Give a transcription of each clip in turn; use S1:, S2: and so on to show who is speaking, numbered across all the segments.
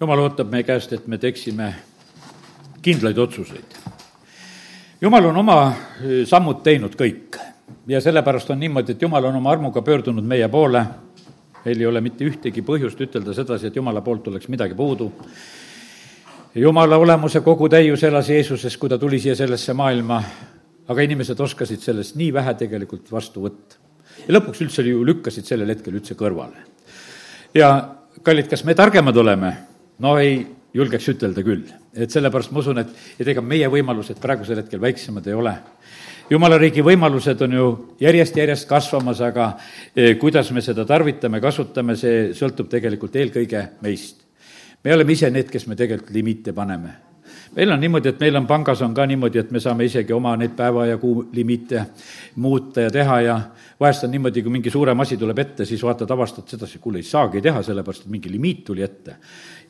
S1: jumal ootab meie käest, et me teeksime kindlaid otsuseid. jumal on oma eh, sammud teinud kõik ja sellepärast on niimoodi, et jumal on oma armuga pöördunud meie poole, meil ei ole mitte ühtegi põhjust ütelda sedasi, et jumala poolt oleks midagi puudu. jumala olemuse kogu täius elas Jeesuses, kui ta tuli siia sellesse maailma, aga inimesed oskasid sellest nii vähe tegelikult vastu võtta. ja lõpuks üldse ju lükkasid sellel hetkel üldse kõrvale. ja kallid, kas me targemad oleme? No ei julgeks ütelda küll. et sellepärast ma usun, et, et ega meie võimalused praegusel hetkel väiksemad ei ole. jumala riigi võimalused on ju järjest-järjest kasvamas, aga eh, kuidas me seda tarvitame, kasutame, see sõltub tegelikult eelkõige meist. me oleme ise need, kes me tegelikult limiite paneme meil on niimoodi, et meil on pangas on ka niimoodi, et me saame isegi oma neid päeva ja kuu limiite muuta ja teha ja vahest on niimoodi, kui mingi suurem asi tuleb ette, siis vaatad, avastad sedasi, kuule, ei saagi teha, sellepärast et mingi limiit tuli ette.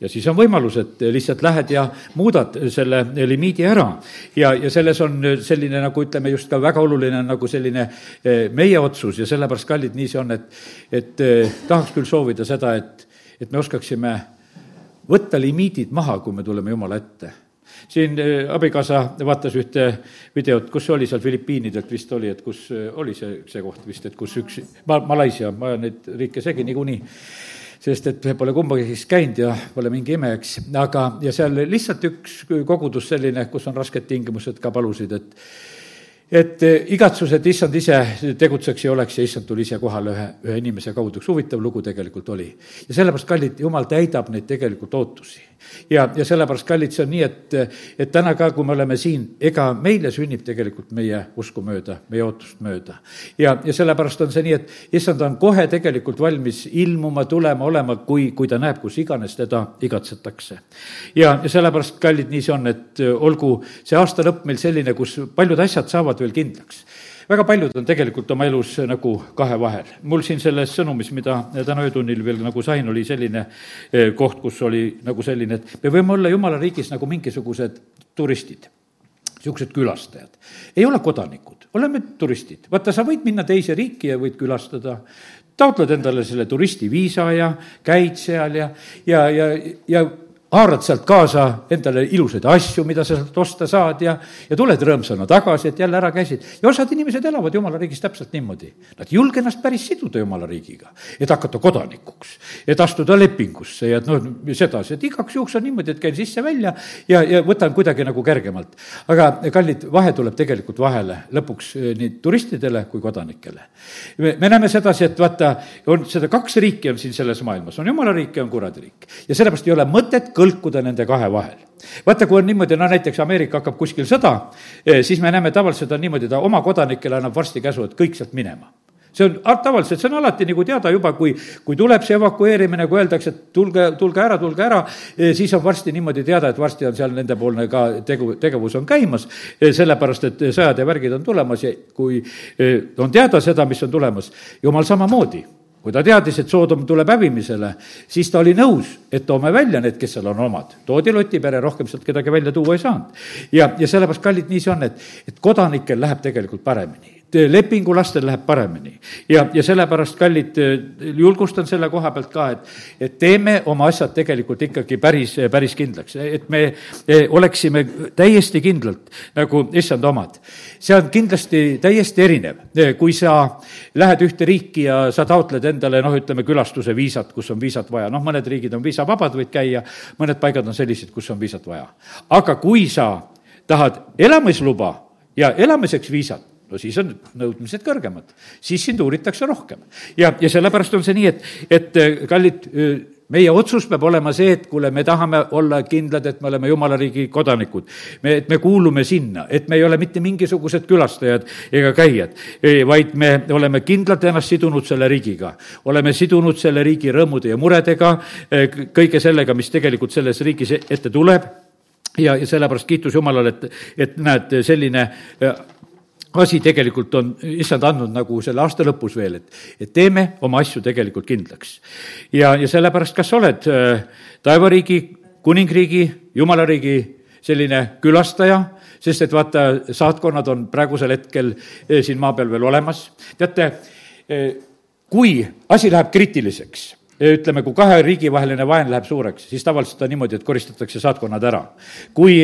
S1: Ja siis on võimalus, et lihtsalt lähed ja muudad selle limiidi ära. ja, ja selles on selline, nagu ütleme, just ka väga oluline nagu selline eh, meie otsus. Ja sellepärast, kallid, nii see on, et, et eh, tahaks küll soovida seda, et, et me oskaksime võtta limiidid maha, kui me tuleme Jumala ette. Siin äh, abikaasa vaatas ühte videot, kus oli seal Filipiinidelt vist oli, et kus oli see, see koht vist, et kus üks, Ma-, Malaisia, ma ajan neid riike segi niikuinii, sest et pole kumbagi käinud ja pole mingi ime, eks, aga, ja seal lihtsalt üks kogudus selline, kus on rasked tingimused ka palusid, et et eh, igatsus, et issand ise tegutseks ja oleks ja issand tuli ise kohale ühe, ühe inimese kaudu, üks huvitav lugu tegelikult oli. ja sellepärast, kallid, jumal täidab neid tegelikult ootusi. ja, ja sellepärast, kallid, see on nii, et, et täna ka, kui me oleme siin, ega meile sünnib tegelikult meie usku mööda, meie ootust mööda. ja, ja sellepärast on see nii, et issand on kohe tegelikult valmis ilmuma, tulema, olema, kui, kui ta näeb, kus iganes teda igatsetakse. ja, ja sellepärast, kallid, nii see on, et olgu see aasta lõpp meil selline, kus paljud asjad saavad veel kindlaks väga paljud on tegelikult oma elus nagu kahe vahel. mul siin selles sõnumis, mida täna öötunnil veel nagu sain, oli selline eh, koht, kus oli nagu selline, et me võime olla jumala riigis nagu mingisugused turistid, niisugused külastajad. ei ole kodanikud, oleme turistid. vaata, sa võid minna teise riiki ja võid külastada, taotled endale selle turistiviisa ja käid seal ja, ja, ja, ja haarad sealt kaasa endale ilusaid asju, mida sa sealt osta saad ja, ja tuled rõõmsana tagasi, et jälle ära käisid. ja osad inimesed elavad jumala riigis täpselt niimoodi. Nad ei julge ennast päris siduda jumala riigiga, et hakata kodanikuks, et astuda lepingusse ja et noh, sedasi, et igaks juhuks on niimoodi, et käin sisse-välja ja, ja võtan kuidagi nagu kergemalt. aga kallid, vahe tuleb tegelikult vahele lõpuks eh, nii turistidele kui kodanikele. me, me näeme sedasi, et vaata, on seda kaks riiki on siin selles maailmas, on jumala riik ja on kuradi riik. ja sellepärast ei ole mõtet kõlkuda nende kahe vahel. vaata, kui on niimoodi, no näiteks Ameerika hakkab kuskil sõda, eh, siis me näeme tavaliselt on niimoodi, ta oma kodanikele annab varsti käsu, et kõik sealt minema see on tavaliselt, see on alati nagu teada juba, kui, kui tuleb see evakueerimine, kui öeldakse, et tulge, tulge ära, tulge ära, eh, siis on varsti niimoodi teada, et varsti on seal nendepoolne ka tegu, tegevus on käimas, eh, sellepärast et sõjad ja värgid on tulemas ja kui on teada seda, mis on tulemas, jumal samamoodi kui ta teadis, et Soodom tuleb hävimisele, siis ta oli nõus, et toome välja need, kes seal on omad. toodi Loti pere, rohkem sealt kedagi välja tuua ei saanud. ja, ja sellepärast, kallid, nii see on, et, et kodanikel läheb tegelikult paremini lepingulastel läheb paremini. ja, ja sellepärast, kallid, julgustan selle koha pealt ka, et, et teeme oma asjad tegelikult ikkagi päris, päris kindlaks, et me oleksime täiesti kindlalt nagu issand omad. see on kindlasti täiesti erinev, kui sa lähed ühte riiki ja sa taotled endale noh, ütleme külastuse viisat, kus on viisat vaja, noh, mõned riigid on viisavabad, võid käia, mõned paigad on sellised, kus on viisat vaja. aga kui sa tahad elamisluba ja elamiseks viisat, no siis on nõudmised kõrgemad, siis sind uuritakse rohkem. ja, ja sellepärast on see nii, et, et äh, kallid, äh, meie otsus peab olema see, et kuule, me tahame olla kindlad, et me oleme jumala riigi kodanikud. me, et me kuulume sinna, et me ei ole mitte mingisugused külastajad ega käijad, e, vaid me oleme kindlalt ennast sidunud selle riigiga. oleme sidunud selle riigi rõõmude ja muredega, e, kõige sellega, mis tegelikult selles riigis ette tuleb ja, ja sellepärast kiitus Jumalale, et, et näed, selline e, asi tegelikult on issand andnud nagu selle aasta lõpus veel, et, et teeme oma asju tegelikult kindlaks. ja, ja sellepärast, kas sa oled äh, taevariigi, kuningriigi, jumalariigi selline külastaja, sest et vaata, saatkonnad on praegusel hetkel äh, siin maa peal veel olemas. teate, äh, kui asi läheb kriitiliseks, ütleme, kui kahe riigi vaheline vaen läheb suureks, siis tavaliselt on niimoodi, et koristatakse saatkonnad ära. kui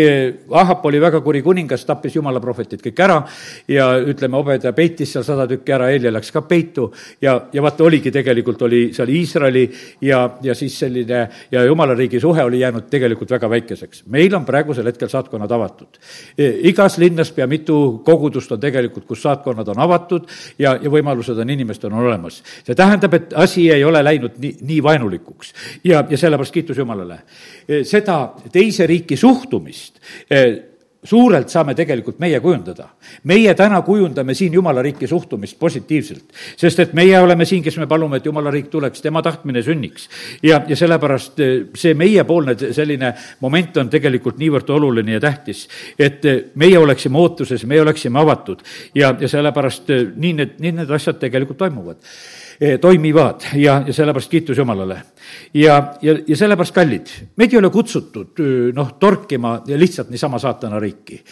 S1: Ahab oli väga kuri kuningas, tappis jumala prohvetid kõik ära ja ütleme, Obeda peitis seal sada tükki ära, Helja läks ka peitu ja, ja vaata, oligi tegelikult, oli seal Iisraeli ja, ja siis selline ja jumala riigi suhe oli jäänud tegelikult väga väikeseks. meil on praegusel hetkel saatkonnad avatud. igas linnas pea mitu kogudust on tegelikult, kus saatkonnad on avatud ja, ja võimalused on, inimestel on olemas. see tähendab, et asi ei ole läinud nii, nii vaenulikuks ja, ja sellepärast kiitus Jumalale. seda teise riiki suhtumist suurelt saame tegelikult meie kujundada. meie täna kujundame siin Jumala riiki suhtumist positiivselt, sest et meie oleme siin, kes me palume, et Jumala riik tuleks, tema tahtmine sünniks. ja, ja sellepärast eh, see meiepoolne selline moment on tegelikult niivõrd oluline ja tähtis, et meie oleksime ootuses, meie oleksime avatud ja, ja sellepärast nii need, nii need asjad tegelikult toimuvad toimivad ja, ja sellepärast kiitus Jumalale. ja, ja, ja sellepärast, kallid, meid ei ole kutsutud noh, torkima lihtsalt niisama saatana riiki.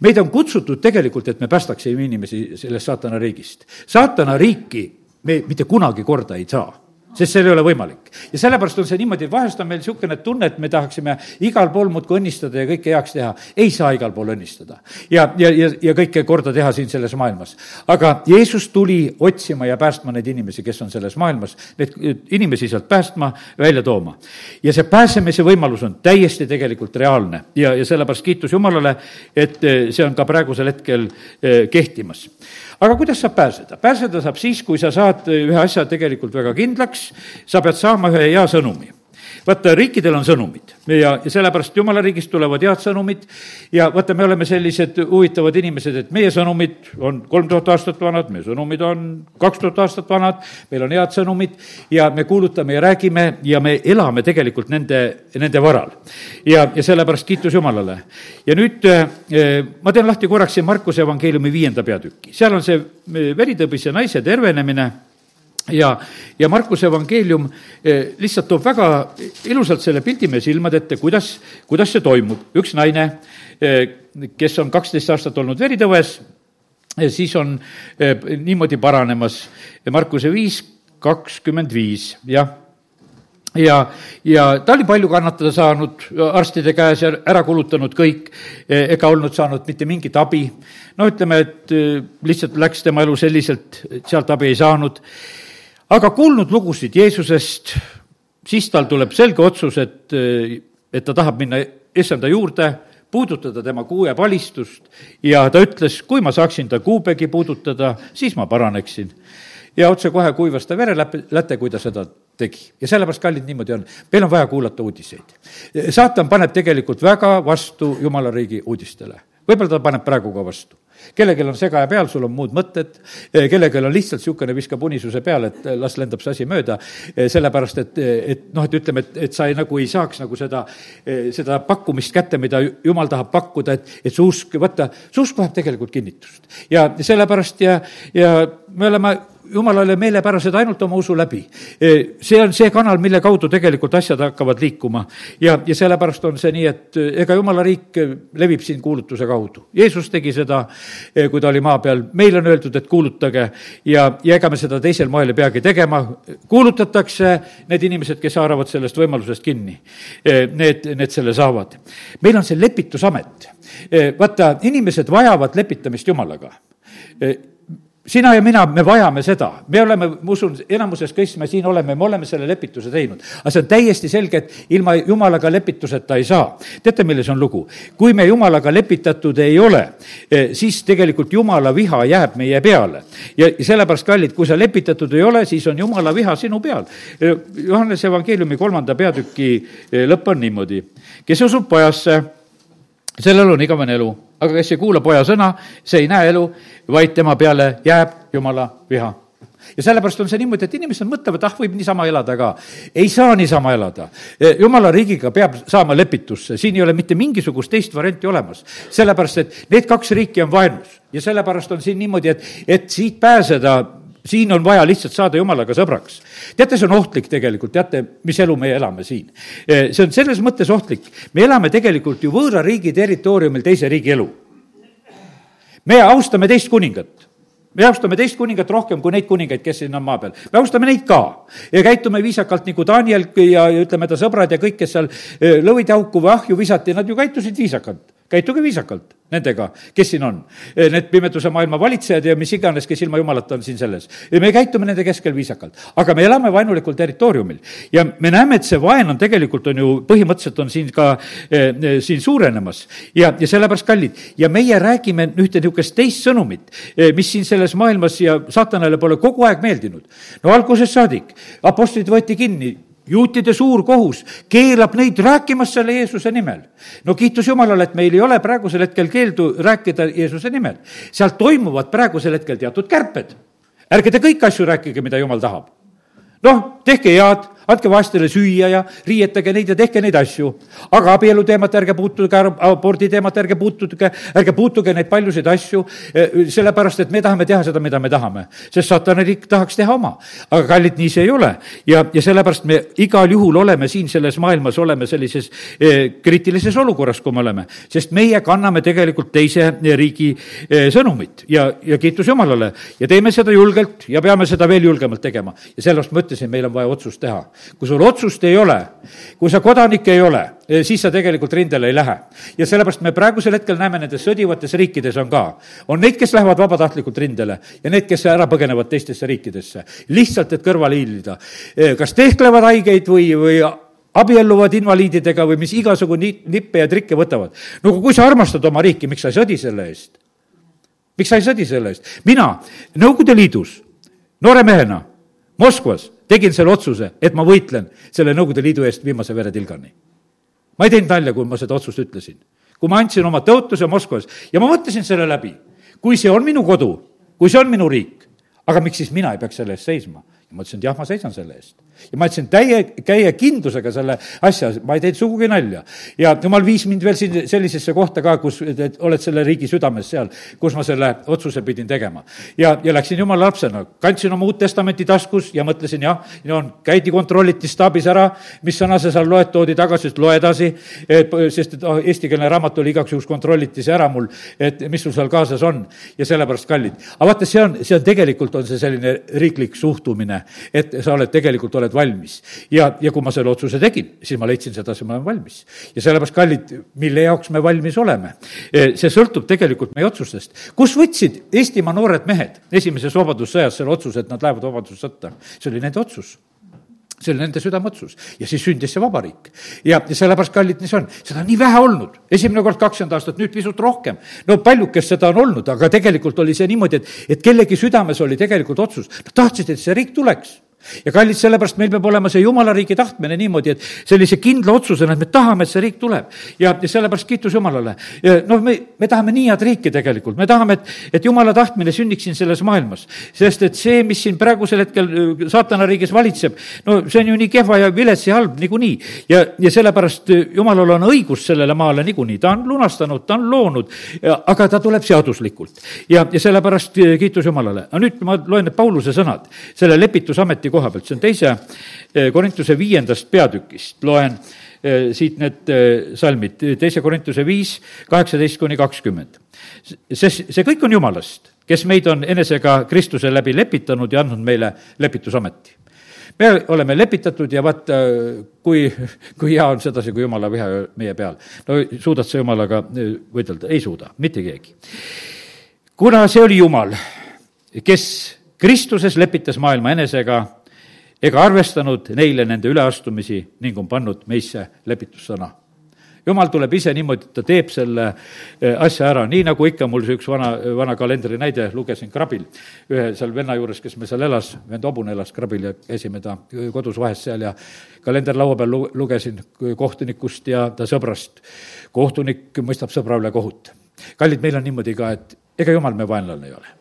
S1: meid on kutsutud tegelikult, et me päästaksime inimesi sellest saatana riigist. saatana riiki me mitte kunagi korda ei saa sest see ei ole võimalik. ja sellepärast on see niimoodi, vahest on meil niisugune tunne, et me tahaksime igal pool muudkui õnnistada ja kõike heaks teha. ei saa igal pool õnnistada. ja, ja, ja, ja kõike korda teha siin selles maailmas. aga Jeesus tuli otsima ja päästma neid inimesi, kes on selles maailmas, neid inimesi sealt päästma, välja tooma. ja see pääsemise võimalus on täiesti tegelikult reaalne ja, ja sellepärast kiitus Jumalale, et eh, see on ka praegusel hetkel eh, kehtimas aga kuidas saab pääseda? pääseda saab siis, kui sa saad ühe asja tegelikult väga kindlaks, sa pead saama ühe hea sõnumi vaata, riikidel on sõnumid. Ja, ja sellepärast jumala riigist tulevad head sõnumid. Ja vaata, me oleme sellised huvitavad inimesed, et meie sõnumid on kolm tuhat aastat vanad, meie sõnumid on kaks tuhat aastat vanad, meil on head sõnumid. Ja me kuulutame ja räägime ja me elame tegelikult nende, nende varal. ja, ja sellepärast kiitus Jumalale. ja nüüd eh, ma teen lahti korraks siin Markuse evangeeliumi viienda peatüki, seal on see eh, veritõbise naise tervenemine ja, ja Markuse evangeelium eh, lihtsalt toob väga ilusalt selle pildi meie silmade ette, kuidas, kuidas see toimub. üks naine, eh, kes on kaksteist aastat olnud veritõves, eh, siis on niimoodi paranemas. Markuse viis, kakskümmend viis, jah ja, ja ta oli palju kannatada saanud arstide käes ja ära kulutanud kõik, ega olnud saanud mitte mingit abi. no ütleme, et lihtsalt läks tema elu selliselt, sealt abi ei saanud aga kuulnud lugusid Jeesusest, siis tal tuleb selge otsus, et, et ta tahab minna issanda juurde, puudutada tema kuuepalistust ja ta ütles, kui ma saaksin ta kuubegi puudutada, siis ma paraneksin. ja otsekohe kuivas ta vereläte, kui ta seda tegi. ja sellepärast, kallid, niimoodi on. meil on vaja kuulata uudiseid. saatan paneb tegelikult väga vastu Jumala riigi uudistele. võib-olla ta paneb praegu ka vastu kellelgi on segaja peal, sul on muud mõtted, eh, kellelgi on lihtsalt niisugune, viskab unisuse peale, et eh, las lendab see asi mööda, eh, sellepärast et, et noh, et ütleme, et, et sa ei, nagu ei saaks nagu seda, seda pakkumist kätte, mida jumal tahab pakkuda, et, et su usk, vaata, su usk vajab tegelikult kinnitust. ja sellepärast ja, ja me oleme jumalale meelepärased ainult oma usu läbi. E, see on see kanal, mille kaudu tegelikult asjad hakkavad liikuma. ja, ja sellepärast on see nii, et e, ega jumala riik levib siin kuulutuse kaudu. Jeesus tegi seda, e, kui ta oli maa peal, meile on öeldud, et kuulutage ja, ja ega me seda teisel moel ei peagi tegema. kuulutatakse, need inimesed, kes haaravad sellest võimalusest kinni, need, need selle saavad. meil on see lepitusamet. vaata, inimesed vajavad lepitamist Jumalaga sina ja mina, me vajame seda, me oleme, ma usun, enamuses, kes me siin oleme, me oleme selle lepituse teinud. aga see on täiesti selge, et ilma jumalaga lepituseta ei saa. teate, milles on lugu? kui me jumalaga lepitatud ei ole, eh, siis tegelikult jumala viha jääb meie peale. ja sellepärast, kallid, kui sa lepitatud ei ole, siis on jumala viha sinu peal. Eh, Johannese evangeeliumi kolmanda peatüki eh, lõpp on niimoodi. kes usub pojasse, sellel on igavene elu, aga kes ei kuula poja sõna, see ei näe elu, vaid tema peale jääb Jumala viha ja sellepärast on see niimoodi, et inimesed mõtlevad, ah, võib niisama elada ka. ei saa niisama elada. E, jumala riigiga peab saama lepitusse, siin ei ole mitte mingisugust teist varianti olemas. sellepärast, et need kaks riiki on vaenus ja sellepärast on siin niimoodi, et, et siit pääseda siin on vaja lihtsalt saada jumalaga sõbraks. teate, see on ohtlik tegelikult, teate, mis elu me elame siin? E, see on selles mõttes ohtlik, me elame tegelikult ju võõra riigi territooriumil teise riigi elu me austame teist kuningat. me austame teist kuningat rohkem kui neid kuningaid, kes siin on maa peal. me austame neid ka ja käitume viisakalt nagu Daniel ja, ja ütleme, ta sõbrad ja kõik, kes seal eh, lõvide auku või ahju visati, nad ju käitusid viisakalt käituge viisakalt nendega, kes siin on. Need pimeduse maailma valitsejad ja mis iganes, kes ilma jumalata on siin selles. ja me käitume nende keskel viisakalt. aga me elame vaenulikul territooriumil ja me näeme, et see vaen on tegelikult, on ju, põhimõtteliselt on siin ka eh, siin suurenemas. ja, ja sellepärast kallid, ja meie räägime ühte niisugust teist sõnumit, eh, mis siin selles maailmas ja saatanale pole kogu aeg meeldinud. no algusest saadik, apostlid võeti kinni juutide suur kohus keelab neid rääkimast selle Jeesuse nimel. no kiitus Jumalale, et meil ei ole praegusel hetkel keeldu rääkida Jeesuse nimel. seal toimuvad praegusel hetkel teatud kärped. ärge te kõiki asju rääkige, mida Jumal tahab. Noh, tehke head andke vaestele süüa ja riietage neid ja tehke neid asju. aga abielu teemat ärge puutuge, abordi teemat ärge puutuge, ärge puutuge neid paljusid asju, eh, sellepärast et me tahame teha seda, mida me tahame. sest saatana riik tahaks teha oma. aga kallid, nii see ei ole. ja, ja sellepärast me igal juhul oleme siin selles maailmas, oleme sellises eh, kriitilises olukorras, kui me oleme. sest meie kanname tegelikult teise riigi eh, sõnumit ja, ja kiitus Jumalale ja teeme seda julgelt ja peame seda veel julgemalt tegema. ja sellepärast ma ütlesin, meil on vaja otsust teha kui sul otsust ei ole, kui sa kodanik ei ole, eh, siis sa tegelikult rindele ei lähe. ja sellepärast me praegusel hetkel näeme nendes sõdivates riikides on ka, on neid, kes lähevad vabatahtlikult rindele ja need, kes ära põgenevad teistesse riikidesse, lihtsalt, et kõrvale hiilida. Eh, kas tehklevad haigeid või, või abielluvad invaliididega või mis igasugu nippe ja trikke võtavad. no kui sa armastad oma riiki, miks sa ei sõdi selle eest? miks sa ei sõdi selle eest? mina Nõukogude Liidus noore mehena Moskvas tegin selle otsuse, et ma võitlen selle Nõukogude Liidu eest viimase veretilgani. ma ei teinud nalja, kui ma seda otsust ütlesin. kui ma andsin oma tõotuse Moskvas ja ma mõtlesin selle läbi, kui see on minu kodu, kui see on minu riik, aga miks siis mina ei peaks selle eest seisma? ma ütlesin, et jah, ma seisan selle eest ja ma ütlesin täie, käie kindlusega selle asja, ma ei teinud sugugi nalja. ja jumal viis mind veel siin sellisesse kohta ka, kus oled selle riigi südames seal, kus ma selle otsuse pidin tegema. ja, ja läksin jumala lapsena, kandsin oma Uut Testamenti taskus ja mõtlesin, jah, no käidi, kontrolliti staabis ära, mis sõna sa seal loed, toodi tagasi, et loe edasi, sest et oh, eestikeelne raamat oli igaks juhuks, kontrolliti see ära mul, et mis sul seal kaasas on ja sellepärast kallid. aga vaata, see on, see on tegelikult, on see selline riiklik suhtumine, et sa oled, tegelikult oled oled valmis. ja, ja kui ma selle otsuse tegin, siis ma leidsin sedasi, ma olen valmis. ja sellepärast, kallid, mille jaoks me valmis oleme? E, see sõltub tegelikult meie otsustest. kus võtsid Eestimaa noored mehed esimeses vabadussõjas selle otsuse, et nad lähevad vabadussõtta? see oli nende otsus see oli nende südameotsus ja siis sündis see vabariik. ja, ja sellepärast, kallid, nii see on, seda on nii vähe olnud, esimene kord kakskümmend aastat, nüüd pisut rohkem. no paljukest seda on olnud, aga tegelikult oli see niimoodi, et, et kellegi südames oli tegelikult otsus, nad tahtsid, et see riik tuleks ja kallid, sellepärast meil peab olema see jumala riigi tahtmine niimoodi, et sellise kindla otsusena, et me tahame, et see riik tuleb. ja, ja sellepärast kiitus Jumalale. noh, me, me tahame nii head riiki tegelikult, me tahame, et, et jumala tahtmine sünniks siin selles maailmas. sest et see, mis siin praegusel hetkel äh, saatana riigis valitseb, no see on ju nii kehva ja vilets ja halb niikuinii. ja, ja sellepärast äh, jumalal on õigus sellele maale niikuinii, ta on lunastanud, ta on loonud, aga ta tuleb seaduslikult. ja, ja sellepärast äh, kiitus Jumalale. aga nüüd ma loen need Pauluse sõnad selle lepitusameti Korintuse koha pealt, see on teise eh, Korintuse viiendast peatükist, loen eh, siit need eh, salmid, teise Korintuse viis, kaheksateist kuni kakskümmend. sest see kõik on Jumalast, kes meid on enesega Kristuse läbi lepitanud ja andnud meile lepitusameti me oleme lepitatud ja vaata, kui, kui hea on sedasi, kui jumala viha meie peal. no suudad sa jumalaga võidelda? ei suuda, mitte keegi. kuna see oli Jumal, kes Kristuses lepitas maailma enesega ega arvestanud neile nende üleastumisi ning on pannud meisse lepitussõna. jumal tuleb ise niimoodi, et ta teeb selle eh, asja ära, nii nagu ikka, mul see üks vana, vana kalendri näide, lugesin Krabil, ühe seal venna juures, kes meil seal elas, vend Hobune elas Krabil ja käisime ta kodus vahest seal ja kalender laua peal lu-, lugesin kohtunikust ja ta sõbrast. kohtunik mõistab sõbra üle kohut. kallid, meil on niimoodi ka, et ega jumal me vaenlane ei ole.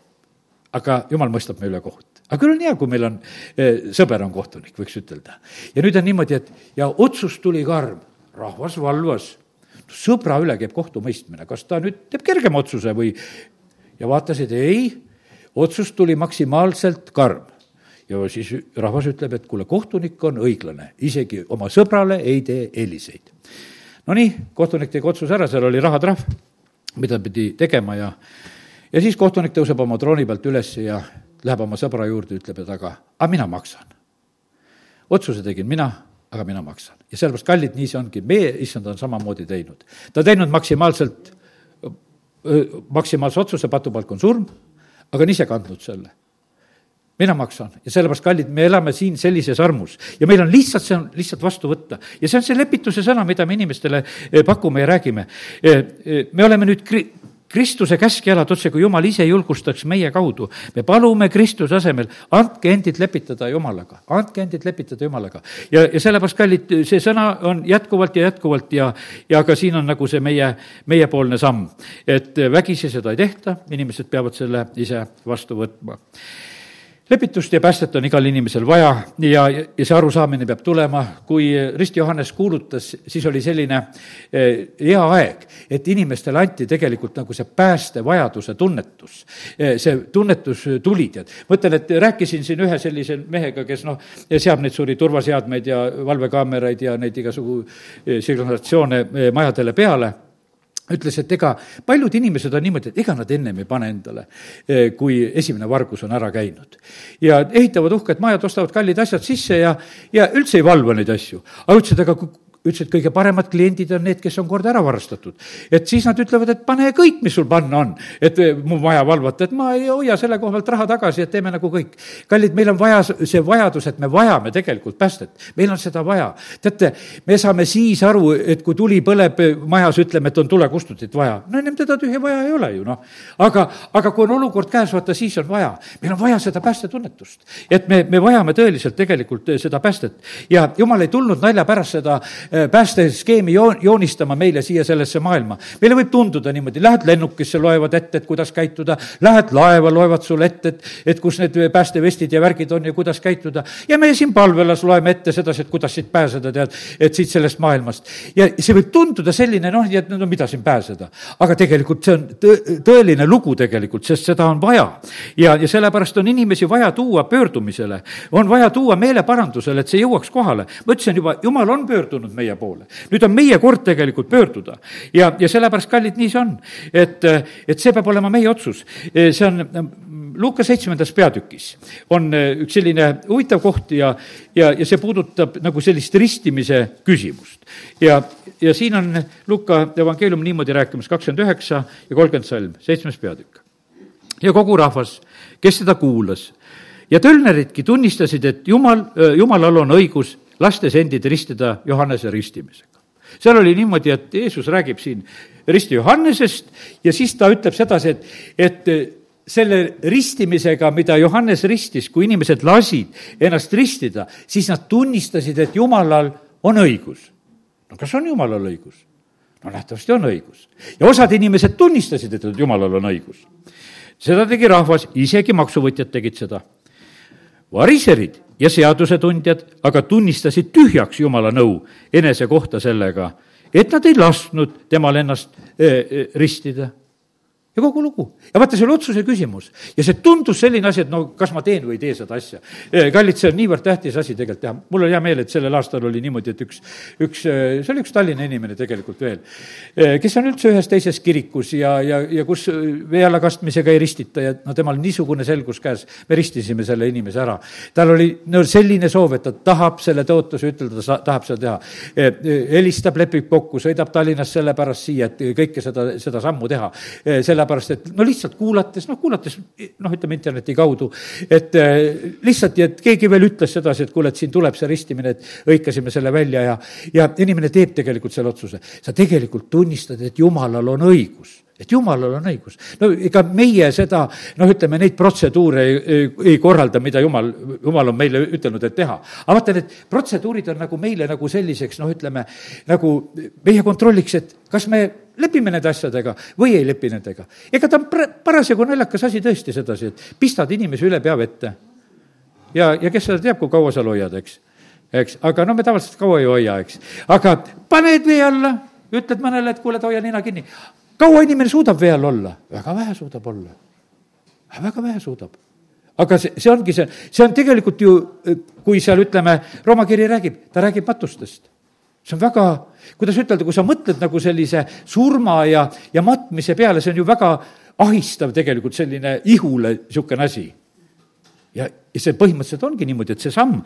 S1: aga jumal mõistab me üle kohut aga küll on hea, kui meil on, eh, sõber on kohtunik, võiks ütelda. ja nüüd on niimoodi, et ja otsus tuli karm, rahvas valvas, sõbra üle käib kohtumõistmine, kas ta nüüd teeb kergema otsuse või, ja vaatasid, ei, otsus tuli maksimaalselt karm. ja siis rahvas ütleb, et kuule, kohtunik on õiglane, isegi oma sõbrale ei tee eeliseid. Nonii, kohtunik tegi otsuse ära, seal oli rahatrahv, mida pidi tegema ja ja siis kohtunik tõuseb oma trooni pealt üles ja läheb oma sõbra juurde, ütleb, et aga, aga mina maksan. otsuse tegin mina, aga mina maksan. ja sellepärast, kallid, nii see ongi, meie issand on samamoodi teinud. ta teinud maksimaalselt, maksimaalse otsuse, patupalk on surm, aga on ise kandnud selle mina maksan ja sellepärast, kallid, me elame siin sellises armus ja meil on lihtsalt, see on lihtsalt vastu võtta. ja see on see lepituse sõna, mida me inimestele pakume ja räägime. me oleme nüüd kri-, Kristuse käskjalad, otse kui Jumal ise julgustaks meie kaudu. me palume Kristuse asemel, andke endid lepitada Jumalaga, andke endid lepitada Jumalaga. ja, ja sellepärast, kallid, see sõna on jätkuvalt ja jätkuvalt ja, ja ka siin on nagu see meie, meiepoolne samm. et vägisi seda ei tehta, inimesed peavad selle ise vastu võtma lepitust ja päästet on igal inimesel vaja ja, ja see arusaamine peab tulema. kui Rist Johannes kuulutas, siis oli selline eh, hea aeg, et inimestele anti tegelikult nagu see päästevajaduse tunnetus. Eh, see tunnetus tuli, tead. mõtlen, et rääkisin siin ühe sellise mehega, kes noh, seab neid suuri turvaseadmeid ja valvekaameraid ja neid igasugu eh, signalisatsioone majadele peale ütles, et ega paljud inimesed on niimoodi, et ega nad ennem ei pane endale, eh, kui esimene vargus on ära käinud. ja ehitavad uhked majad, ostavad kallid asjad sisse ja, ja üldse ei valva neid asju. aga ütles, et aga ütles, et kõige paremad kliendid on need, kes on kord ära varastatud. et siis nad ütlevad, et pane kõik, mis sul panna on, et eh, mu vaja valvata, et ma ei hoia selle koha pealt raha tagasi, et teeme nagu kõik. kallid, meil on vaja see vajadus, et me vajame tegelikult päästet, meil on seda vaja. teate, me saame siis aru, et kui tuli põleb majas, ütleme, et on tulekustutit vaja, no ennem teda tühja vaja ei ole ju noh. aga, aga kui on olukord käes, vaata siis on vaja, meil on vaja seda päästetunnetust. et me, me vajame tõeliselt tegelikult seda päästet ja jumal ei tulnud nalja pärast seda päästeskeemi joon-, joonistama meile siia sellesse maailma. meile võib tunduda niimoodi, lähed lennukisse, loevad ette, et kuidas käituda, lähed laeva, loevad sulle ette, et, et kus need päästevestid ja värgid on ja kuidas käituda. ja meie siin palvelas loeme ette sedasi, et kuidas siit pääseda, tead, et siit sellest maailmast. ja see võib tunduda selline noh, et no mida siin pääseda. aga tegelikult see on tõ-, tõeline lugu tegelikult, sest seda on vaja. ja, ja sellepärast on inimesi vaja tuua pöördumisele, on vaja tuua meeleparandusele, et see jõuaks kohale. ma ütlesin juba, jumal on pöördunud meie poole. nüüd on meie kord tegelikult pöörduda ja, ja sellepärast, kallid, nii see on. et, et see peab olema meie otsus. see on Luuka seitsmendas peatükis on üks selline huvitav koht ja, ja, ja see puudutab nagu sellist ristimise küsimust. ja, ja siin on Luuka evangeelium niimoodi rääkimas, kakskümmend üheksa ja kolmkümmend salm, seitsmes peatükk. ja kogu rahvas, kes seda kuulas ja tölneridki tunnistasid, et jumal, jumalal on õigus lastes endid ristida Johannese ristimisega. seal oli niimoodi, et Jeesus räägib siin risti Johannesest ja siis ta ütleb sedasi, et, et selle ristimisega, mida Johannes ristis, kui inimesed lasid ennast ristida, siis nad tunnistasid, et Jumalal on õigus. no kas on Jumalal õigus? no nähtavasti on õigus. ja osad inimesed tunnistasid, et Jumalal on õigus. seda tegi rahvas, isegi maksuvõtjad tegid seda. Variserid ja seadusetundjad aga tunnistasid tühjaks Jumala nõu enese kohta sellega, et nad ei lasknud temal ennast eh, ristida ja kogu lugu. ja vaata, see oli otsuse küsimus. ja see tundus selline asi, et no kas ma teen või ei tee seda asja. kallid, see on niivõrd tähtis asi tegelikult teha. mul on hea meel, et sellel aastal oli niimoodi, et üks, üks, see oli üks Tallinna inimene tegelikult veel, kes on üldse ühes teises kirikus ja, ja, ja kus vee alla kastmisega ei ristita ja no temal niisugune selgus käes, me ristisime selle inimese ära. tal oli no selline soov, et ta tahab selle tõotuse ütelda, ta tahab seda teha. helistab, lepib kokku, sõidab Tallinnast sellepärast siia, et kõike seda, seda sammu teha. sellepärast sellepärast et no lihtsalt kuulates, noh, kuulates noh, ütleme interneti kaudu, et äh, lihtsalt, et keegi veel ütles sedasi, et kuule, et siin tuleb see ristimine, et hõikasime selle välja ja, ja inimene teeb tegelikult selle otsuse. sa tegelikult tunnistad, et jumalal on õigus et jumalal on õigus. no ega meie seda, noh, ütleme neid protseduure ei, ei, korralda, mida jumal, jumal on meile ütelnud, et teha. aga vaata, need protseduurid on nagu meile nagu selliseks, noh, ütleme nagu meie kontrolliks, et kas me lepime nende asjadega või ei lepi nendega. ega ta on parasjagu naljakas asi tõesti sedasi, et pistad inimese üle pea vette. ja, ja kes seda teab, kui kaua sa hoiad, eks, eks, aga no me tavaliselt kaua ei hoia, eks. aga paned vee alla, ütled mõnele, et kuule, hoia nina kinni kaua inimene suudab vee all olla? väga vähe suudab olla. väga vähe suudab. aga see, see ongi see, see on tegelikult ju, kui seal ütleme, Rooma kiri räägib, ta räägib matustest see on väga, kuidas ütelda, kui sa mõtled nagu sellise surma ja, ja matmise peale, see on ju väga ahistav tegelikult selline ihule niisugune asi. Ja, see põhimõtteliselt ongi niimoodi, et see samm,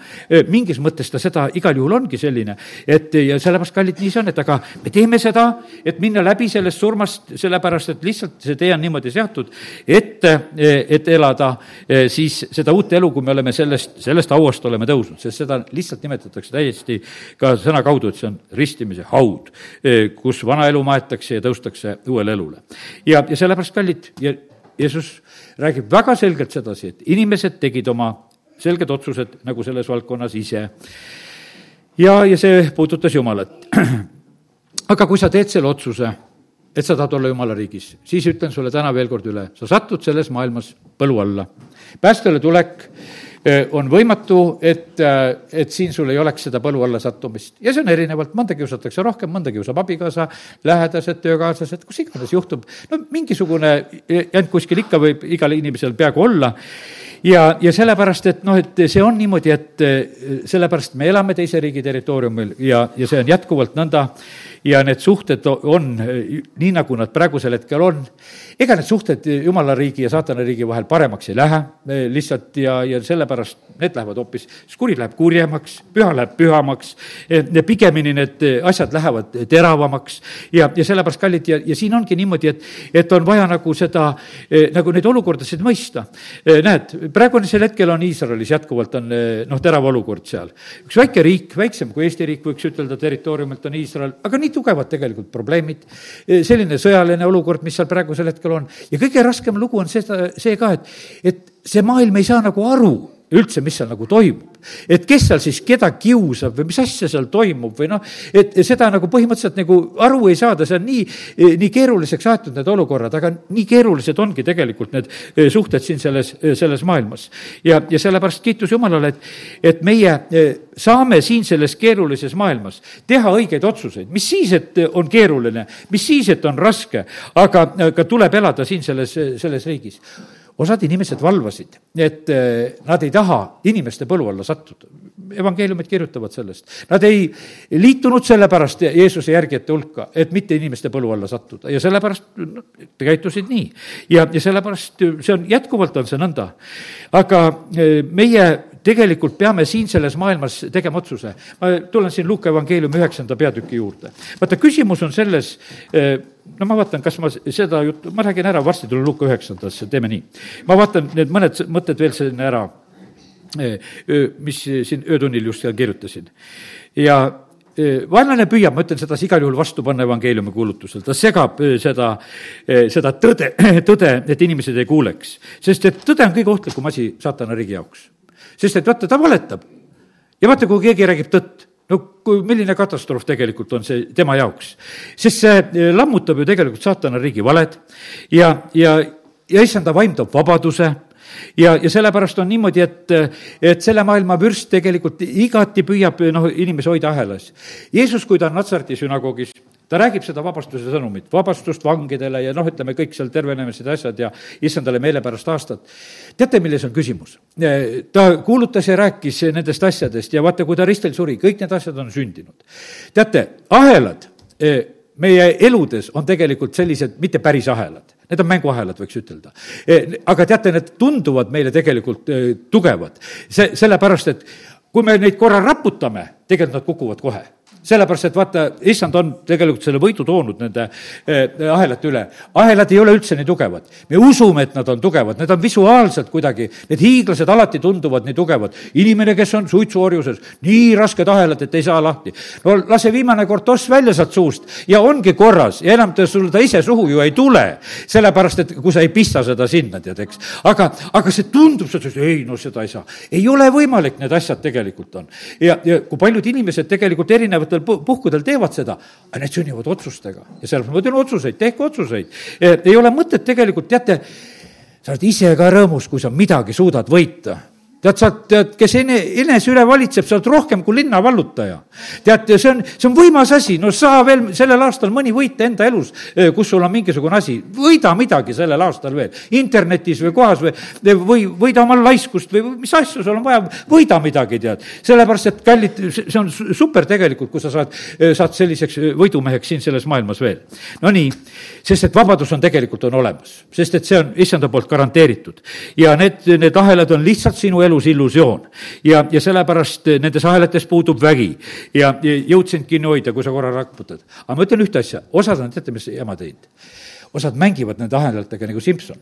S1: mingis mõttes ta seda igal juhul ongi selline, et ja sellepärast, kallid, nii see on, et aga me teeme seda, et minna läbi sellest surmast, sellepärast et lihtsalt see tee on niimoodi seatud, et, et elada siis seda uut elu, kui me oleme sellest, sellest hauast oleme tõusnud, sest seda lihtsalt nimetatakse täiesti ka sõna kaudu, et see on ristimise haud, kus vana elu maetakse ja tõustakse uuele elule. ja, ja sellepärast, kallid, ja Jeesus räägib väga selgelt sedasi, et inimesed tegid oma selged otsused nagu selles valdkonnas ise. ja, ja see puudutas Jumalat. aga kui sa teed selle otsuse, et sa tahad olla Jumala riigis, siis ütlen sulle täna veel kord üle, sa satud selles maailmas põlu alla. päästele tulek on võimatu, et, äh, et siin sul ei oleks seda põlu alla sattumist. ja see on erinevalt, mõnda kiusatakse rohkem, mõnda kiusab abikaasa, lähedased, töökaaslased, kus iganes juhtub, no mingisugune jant kuskil ikka võib igal inimesel peaaegu olla. Ja, ja sellepärast, et noh, et see on niimoodi, et äh, sellepärast me elame teise riigi territooriumil ja, ja see on jätkuvalt nõnda ja need suhted on nii, nagu nad praegusel hetkel on. ega need suhted jumala riigi ja saatana riigi vahel paremaks ei lähe lihtsalt ja, ja sellepärast need lähevad hoopis, kuri läheb kurjemaks, püha läheb pühamaks, pigemini need asjad lähevad teravamaks ja, ja sellepärast, kallid, ja, ja siin ongi niimoodi, et, et on vaja nagu seda, nagu neid olukordasid mõista. näed, praegusel hetkel on Iisraelis jätkuvalt on noh, terav olukord seal. üks väike riik, väiksem kui Eesti riik, võiks ütelda, territooriumilt on Iisrael, aga nii tugevad tegelikult probleemid, selline sõjaline olukord, mis seal praegusel hetkel on. ja kõige raskem lugu on seda, see ka, et, et see maailm ei saa nagu aru üldse, mis seal nagu toimub. et kes seal siis keda kiusab või mis asja seal toimub või noh, et seda nagu põhimõtteliselt nagu aru ei saada, see on nii, nii keeruliseks aetud, need olukorrad, aga nii keerulised ongi tegelikult need eh, suhted siin selles, eh, selles maailmas. ja, ja sellepärast kiitus Jumalale, et, et meie eh, saame siin selles keerulises maailmas teha õigeid otsuseid, mis siis, et on keeruline, mis siis, et on raske, aga, aga tuleb elada siin selles, selles riigis osad inimesed valvasid, et eh, nad ei taha inimeste põlu alla sattuda. evangeeliumid kirjutavad sellest. Nad ei liitunud sellepärast Jeesuse järgijate hulka, et mitte inimeste põlu alla sattuda ja sellepärast no, käitusid nii. ja, ja sellepärast see on, jätkuvalt on see nõnda. aga eh, meie tegelikult peame siin selles maailmas tegema otsuse. ma tulen siin Luuka evangeeliumi üheksanda peatüki juurde. vaata, küsimus on selles, eh, no ma vaatan, kas ma seda juttu, ma räägin ära, varsti tulen Luuka üheksandasse, teeme nii. ma vaatan need mõned mõtted veel sinna ära, eh, mis siin öötunnil just seal kirjutasin. ja eh, vaenlane püüab, ma ütlen sedasi igal juhul vastu panna evangeeliumi kuulutusel, ta segab seda, seda tõde, tõde, et inimesed ei kuuleks. sest et tõde on kõige ohtlikum asi saatana riigi jaoks sest et vaata, ta valetab. ja vaata, kui keegi räägib tõtt, no kui, milline katastroof tegelikult on see tema jaoks. sest see eh, lammutab ju tegelikult saatana riigi valed ja, ja, ja issanda vaim toob vabaduse ja, ja sellepärast on niimoodi, et, et selle maailma vürst tegelikult igati püüab noh, inimesi hoida ahelas. Jeesus, kui ta on Natsarti sünagoogis, ta räägib seda vabastuse sõnumit, vabastust vangidele ja noh, ütleme kõik seal tervenemised ja asjad ja issandale meelepärast aastat. teate, milles on küsimus? ta kuulutas ja rääkis nendest asjadest ja vaata, kui ta ristil suri, kõik need asjad on sündinud. teate, ahelad e, meie eludes on tegelikult sellised mitte päris ahelad, need on mänguahelad, võiks ütelda. E, aga teate, need tunduvad meile tegelikult e, tugevad, see, sellepärast et kui me neid korra raputame, tegelikult nad kukuvad kohe sellepärast, et vaata, issand on tegelikult selle võidu toonud nende eh, ahelate üle. ahelad ei ole üldse nii tugevad. me usume, et nad on tugevad, need on visuaalselt kuidagi, need hiiglased alati tunduvad nii tugevad. inimene, kes on suitsuorjuses, nii rasked ahelad, et ei saa lahti. no lase viimane kortoss välja sealt suust ja ongi korras ja enam ta sul ta ise suhu ju ei tule. sellepärast, et kui sa ei pista seda sinna, tead, eks. aga, aga see tundub, sa ütled, ei no seda ei saa. ei ole võimalik, need asjad tegelikult on. ja, ja kui paljud inimesed tegelikult erinevad erinevatel puhkudel teevad seda, aga need sünnivad otsustega ja sellepärast ma ütlen otsuseid, tehke otsuseid. ei ole mõtet tegelikult, teate, sa oled ise ka rõõmus, kui sa midagi suudad võita tead, sa tead, kes ene, enese üle valitseb, sa oled rohkem kui linna vallutaja. tead, see on, see on võimas asi, no saa veel sellel aastal mõni võita enda elus, eh, kus sul on mingisugune asi, võida midagi sellel aastal veel, internetis või kohas või, või võida oma laiskust või mis asju sul on vaja, võida midagi, tead. sellepärast, et kallid, see on super tegelikult, kui sa saad, eh, saad selliseks eh, võidumeheks siin selles maailmas veel. Nonii, sest et vabadus on tegelikult, on olemas, sest et see on issanda poolt garanteeritud. ja need, need ahelad on lihtsalt sinu elu elus illusioon. ja, ja sellepärast nendes ahelates puudub vägi ja, ja jõud sind kinni hoida, kui sa korra raputad. aga ma ütlen ühte asja, osad on, teate, mis jama teinud? osad mängivad nende ahelatega nagu Simson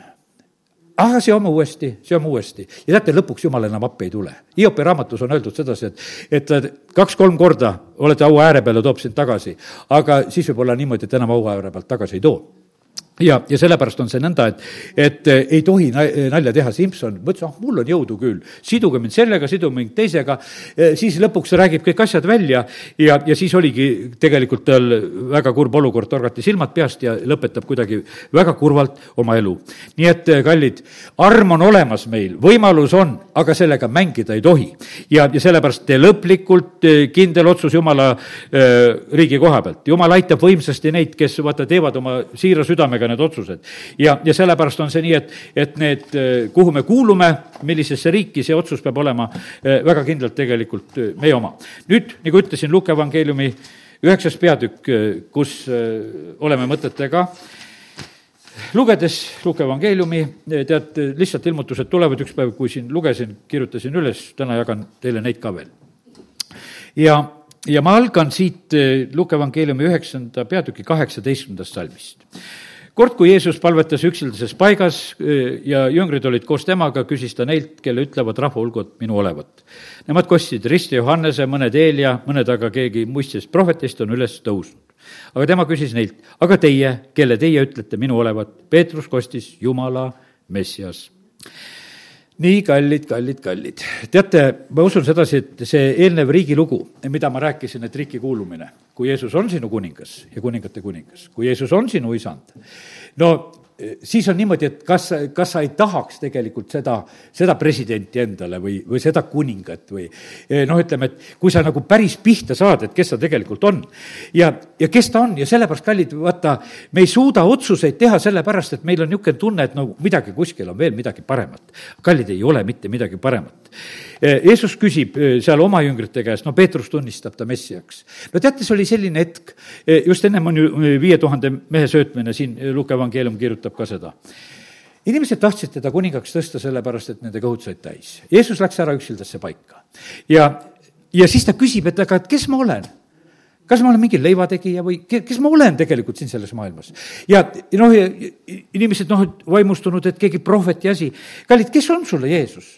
S1: aga seome uuesti, seome uuesti ja teate, lõpuks jumal enam appi ei tule. Hiopi raamatus on öeldud sedasi, et, et kaks-kolm korda olete aua ääre peale, toob sind tagasi, aga siis võib olla niimoodi, et enam aua ääre pealt tagasi ei too ja, ja sellepärast on see nõnda, et, et eh, ei tohi nalja teha, Simson mõtles, ah, mul on jõudu küll, siduge mind sellega, siduge mind teisega, eh, siis lõpuks räägib kõik asjad välja ja, ja siis oligi tegelikult tal väga kurb olukord, torgati silmad peast ja lõpetab kuidagi väga kurvalt oma elu. nii et, eh, kallid, arm on olemas meil, võimalus on, aga sellega mängida ei tohi. ja, ja sellepärast tee lõplikult kindel otsus Jumala äh, riigi koha pealt. Jumal aitab võimsasti neid, kes vaata, teevad oma siira südamega need otsused. ja, ja sellepärast on see nii, et, et need, kuhu me kuulume, millisesse riiki, see otsus peab olema eh, väga kindlalt tegelikult eh, meie oma. nüüd, nagu ütlesin, Luke evangeeliumi üheksas peatükk, eh, kus oleme mõtetega lugedes Luke evangeeliumi, tead, lihtsalt ilmutused tulevad, üks päev, kui siin lugesin, kirjutasin üles, täna jagan teile neid ka veel. ja, ja ma algan siit Luke evangeeliumi üheksanda peatüki kaheksateistkümnendast salmist kord, kui Jeesus palvetas üksildases paigas ja jüngrid olid koos temaga, küsis ta neilt, kelle ütlevad rahvahulgud minu olevat. Nemad kostsid Risti Johannese, mõned Eelia, mõned aga keegi muistest prohvetist on üles tõusnud. aga tema küsis neilt, aga teie, kelle teie ütlete minu olevat? Peetrus kostis Jumala Messias nii kallid, kallid, kallid. teate, ma usun sedasi, et see eelnev riigilugu, mida ma rääkisin, et riiki kuulumine, kui Jeesus on sinu kuningas ja kuningate kuningas, kui Jeesus on sinu isand, no siis on niimoodi, et kas, kas sa ei tahaks tegelikult seda, seda presidenti endale või, või seda kuningat või eh, noh, ütleme, et kui sa nagu päris pihta saad, et kes ta tegelikult on. ja, ja kes ta on ja sellepärast, kallid, vaata, me ei suuda otsuseid teha sellepärast, et meil on niisugune tunne, et no midagi kuskil on veel midagi paremat. kallid, ei ole mitte midagi paremat Eh, Jeesus küsib eh, seal oma jüngrite käest, no Peetrus tunnistab ta messiaks. no teate, see oli selline hetk, eh, just ennem on ju viie tuhande mehe söötmine, siin Luka evangeelium kirjutab ka seda inimesed tahtsid teda kuningaks tõsta sellepärast, et nende kõhud said täis. Jeesus läks ära üksildasse paika ja, ja siis ta küsib, et aga, et kes ma olen kas ma olen mingi leivategija või kes ma olen tegelikult siin selles maailmas? ja noh, inimesed noh, vaimustunud, et keegi prohveti asi. kallid, kes on sulle Jeesus?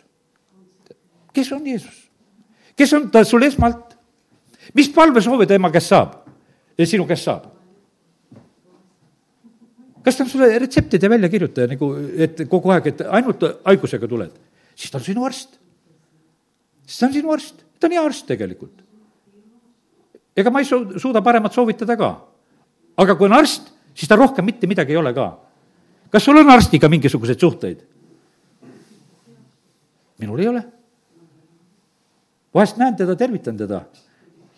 S1: Kes on Jeesus? kes on ta sul esmalt? mis palvesoove ta ema käest saab ja sinu käest saab? kas ta on sulle retseptide väljakirjutaja nagu, et kogu aeg, et ainult haigusega tuled? siis ta on sinu arst. siis ta on sinu arst, ta on hea arst tegelikult. ega ma ei su-, suuda paremat soovitada ka. aga kui on arst, siis ta rohkem mitte midagi ei ole ka. kas sul on arstiga mingisuguseid suhteid? minul ei ole vahest näen teda, tervitan teda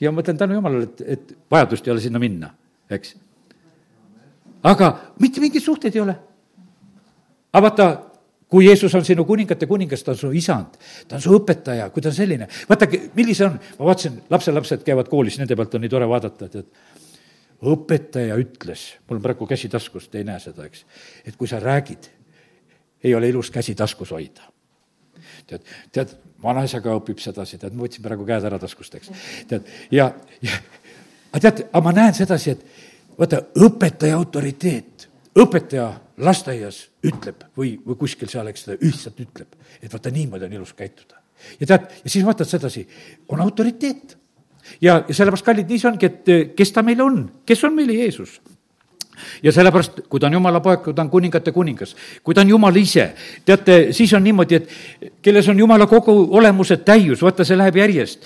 S1: ja mõtlen tänu jumalale, et, et vajadust ei ole sinna minna, eks. aga mitte mingeid suhteid ei ole. aga vaata, kui Jeesus on sinu kuningate kuningas, ta on su isand, ta on su õpetaja, kui ta on selline, vaadake, millise on, ma vaatasin, lapselapsed käivad koolis, nende pealt on nii tore vaadata, et, et õpetaja ütles, mul on praegu käsi taskus, te ei näe seda, eks, et kui sa räägid, ei ole ilus käsi taskus hoida tead, tead, vanaisa ka õpib sedasi, tead, ma võtsin praegu käed ära taskust, eks. tead, ja, ja aga tead, aga ma näen sedasi, et vaata, õpetaja autoriteet, õpetaja lasteaias ütleb või, või kuskil seal, eks ta lihtsalt ütleb, et vaata, niimoodi on ilus käituda. ja tead, ja siis vaatad sedasi, on autoriteet. ja, ja sellepärast, kallid, nii see ongi, et kes ta meil on, kes on meile Jeesus ja sellepärast, kui ta on jumala poeg, kui ta on kuningate kuningas, kui ta on jumal ise, teate, siis on niimoodi, et kelles on jumala kogu olemuse täius, vaata, see läheb järjest.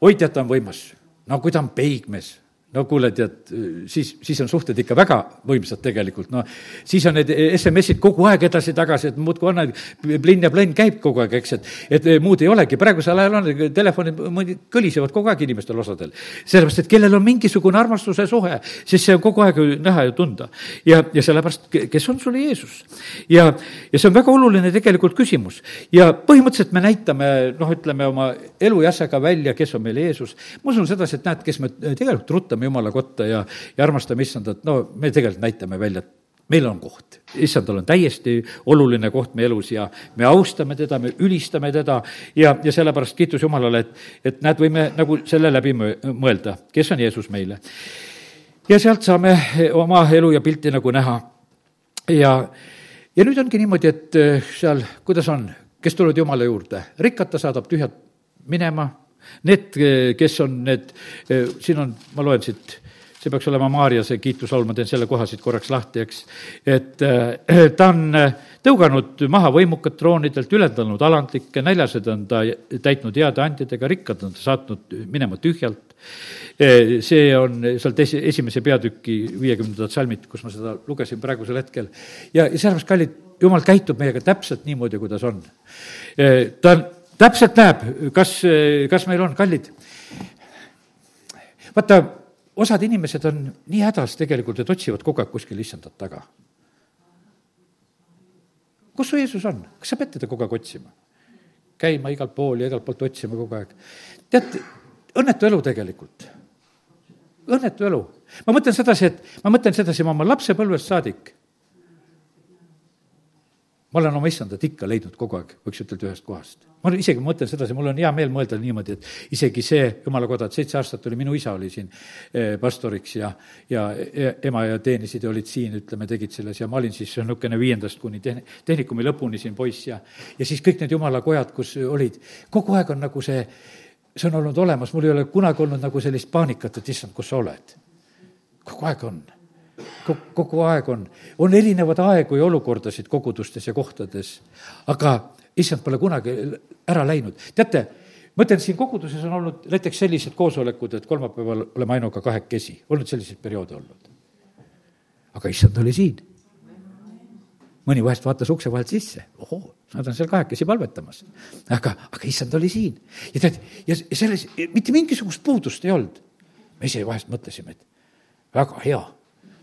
S1: oi, tead, ta on võimas. no kui ta on peigmees, no kuule, tead, siis, siis on suhted ikka väga võimsad tegelikult, no siis on need SMS-id kogu aeg edasi-tagasi, et muudkui anna, plinn ja plõnn käib kogu aeg, eks, et, et muud ei olegi, praegusel ajal on, telefonid mõni kõlisevad kogu aeg inimestel osadel. sellepärast, et kellel on mingisugune armastuse suhe, siis see on kogu aeg näha ja tunda. ja, ja sellepärast, kes on sul Jeesus? ja, ja see on väga oluline tegelikult küsimus. ja põhimõtteliselt me näitame, noh, ütleme oma elujäsega välja, kes on meil Jeesus. ma usun sedasi, et näed, kes me tegelikult ruttame vaatame Jumala kotta ja, ja armastame issandat, no me tegelikult näitame välja, et meil on koht, issandal on täiesti oluline koht meie elus ja me austame teda, me ülistame teda ja, ja sellepärast kiitus Jumalale, et, et näed, võime nagu selle läbi mõelda, kes on Jeesus meile. ja sealt saame oma elu ja pilti nagu näha. ja, ja nüüd ongi niimoodi, et eh, seal, kuidas on, kes tulevad Jumala juurde, rikkad ta saadab tühjad minema Need, kes on need, siin on, ma loen siit, see peaks olema Maarja see kiituslaul, ma teen selle koha siit korraks lahti, eks. et äh, ta on tõuganud maha võimukad troonidelt, ülendanud alandlikke, näljased on ta täitnud heade andjadega, rikkad on ta saatnud minema tühjalt. see on sealt esi, esimese peatüki viiekümnendad salmid, kus ma seda lugesin praegusel hetkel. ja, ja sellepärast, kallid, jumal käitub meiega täpselt niimoodi, kuidas on. ta on täpselt näeb, kas, kas meil on kallid. vaata, osad inimesed on nii hädas tegelikult, et otsivad kogu aeg kuskil issandat taga. kus su Jeesus on, kas sa pead teda kogu aeg otsima? käima igalt pool ja igalt poolt otsima kogu aeg. tead, õnnetu elu tegelikult. õnnetu elu. ma mõtlen sedasi, et ma mõtlen sedasi, ma oma lapsepõlvest saadik ma olen oma issandat ikka leidnud kogu aeg, võiks ütelda, ühest kohast. ma isegi mõtlen sedasi, mul on hea meel mõelda niimoodi, et isegi see jumala koda, et seitse aastat oli, minu isa oli siin eh, pastoriks ja, ja ema ja teenisid ja olid siin, ütleme, tegid selles ja ma olin siis niisugune viiendast kuni tehn-, tehnikumi lõpuni siin poiss ja, ja siis kõik need jumala kojad, kus olid, kogu aeg on nagu see, see on olnud olemas, mul ei ole kunagi olnud nagu sellist paanikat, et issand, kus sa oled. kogu aeg on kogu aeg on, on erinevaid aegu ja olukordasid kogudustes ja kohtades, aga issand pole kunagi ära läinud. teate, ma ütlen, siin koguduses on olnud näiteks sellised koosolekud, et kolmapäeval oleme ainuga kahekesi, olnud selliseid perioode olnud. aga issand oli siin. mõni vahest vaatas ukse vahelt sisse, ohoo, nad on seal kahekesi palvetamas. aga, aga issand oli siin ja tead, ja selles mitte mingisugust puudust ei olnud. me ise vahest mõtlesime, et väga hea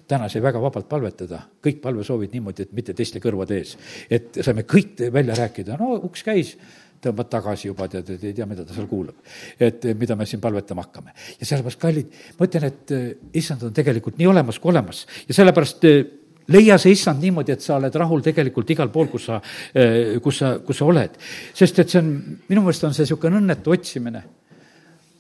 S1: täna sai väga vabalt palvetada, kõik palvesoovid niimoodi, et mitte teiste kõrvade ees. et saime kõik välja rääkida, no uks käis, tõmbad tagasi juba, tead, et ei tea, mida ta seal kuulab. et mida me siin palvetama hakkame. ja sellepärast, kallid, ma ütlen, et eh, issand on tegelikult nii olemas kui olemas ja sellepärast eh, leia see issand niimoodi, et sa oled rahul tegelikult igal pool, kus sa, eh, kus sa, kus sa oled. sest et see on, minu meelest on see niisugune õnnetu otsimine.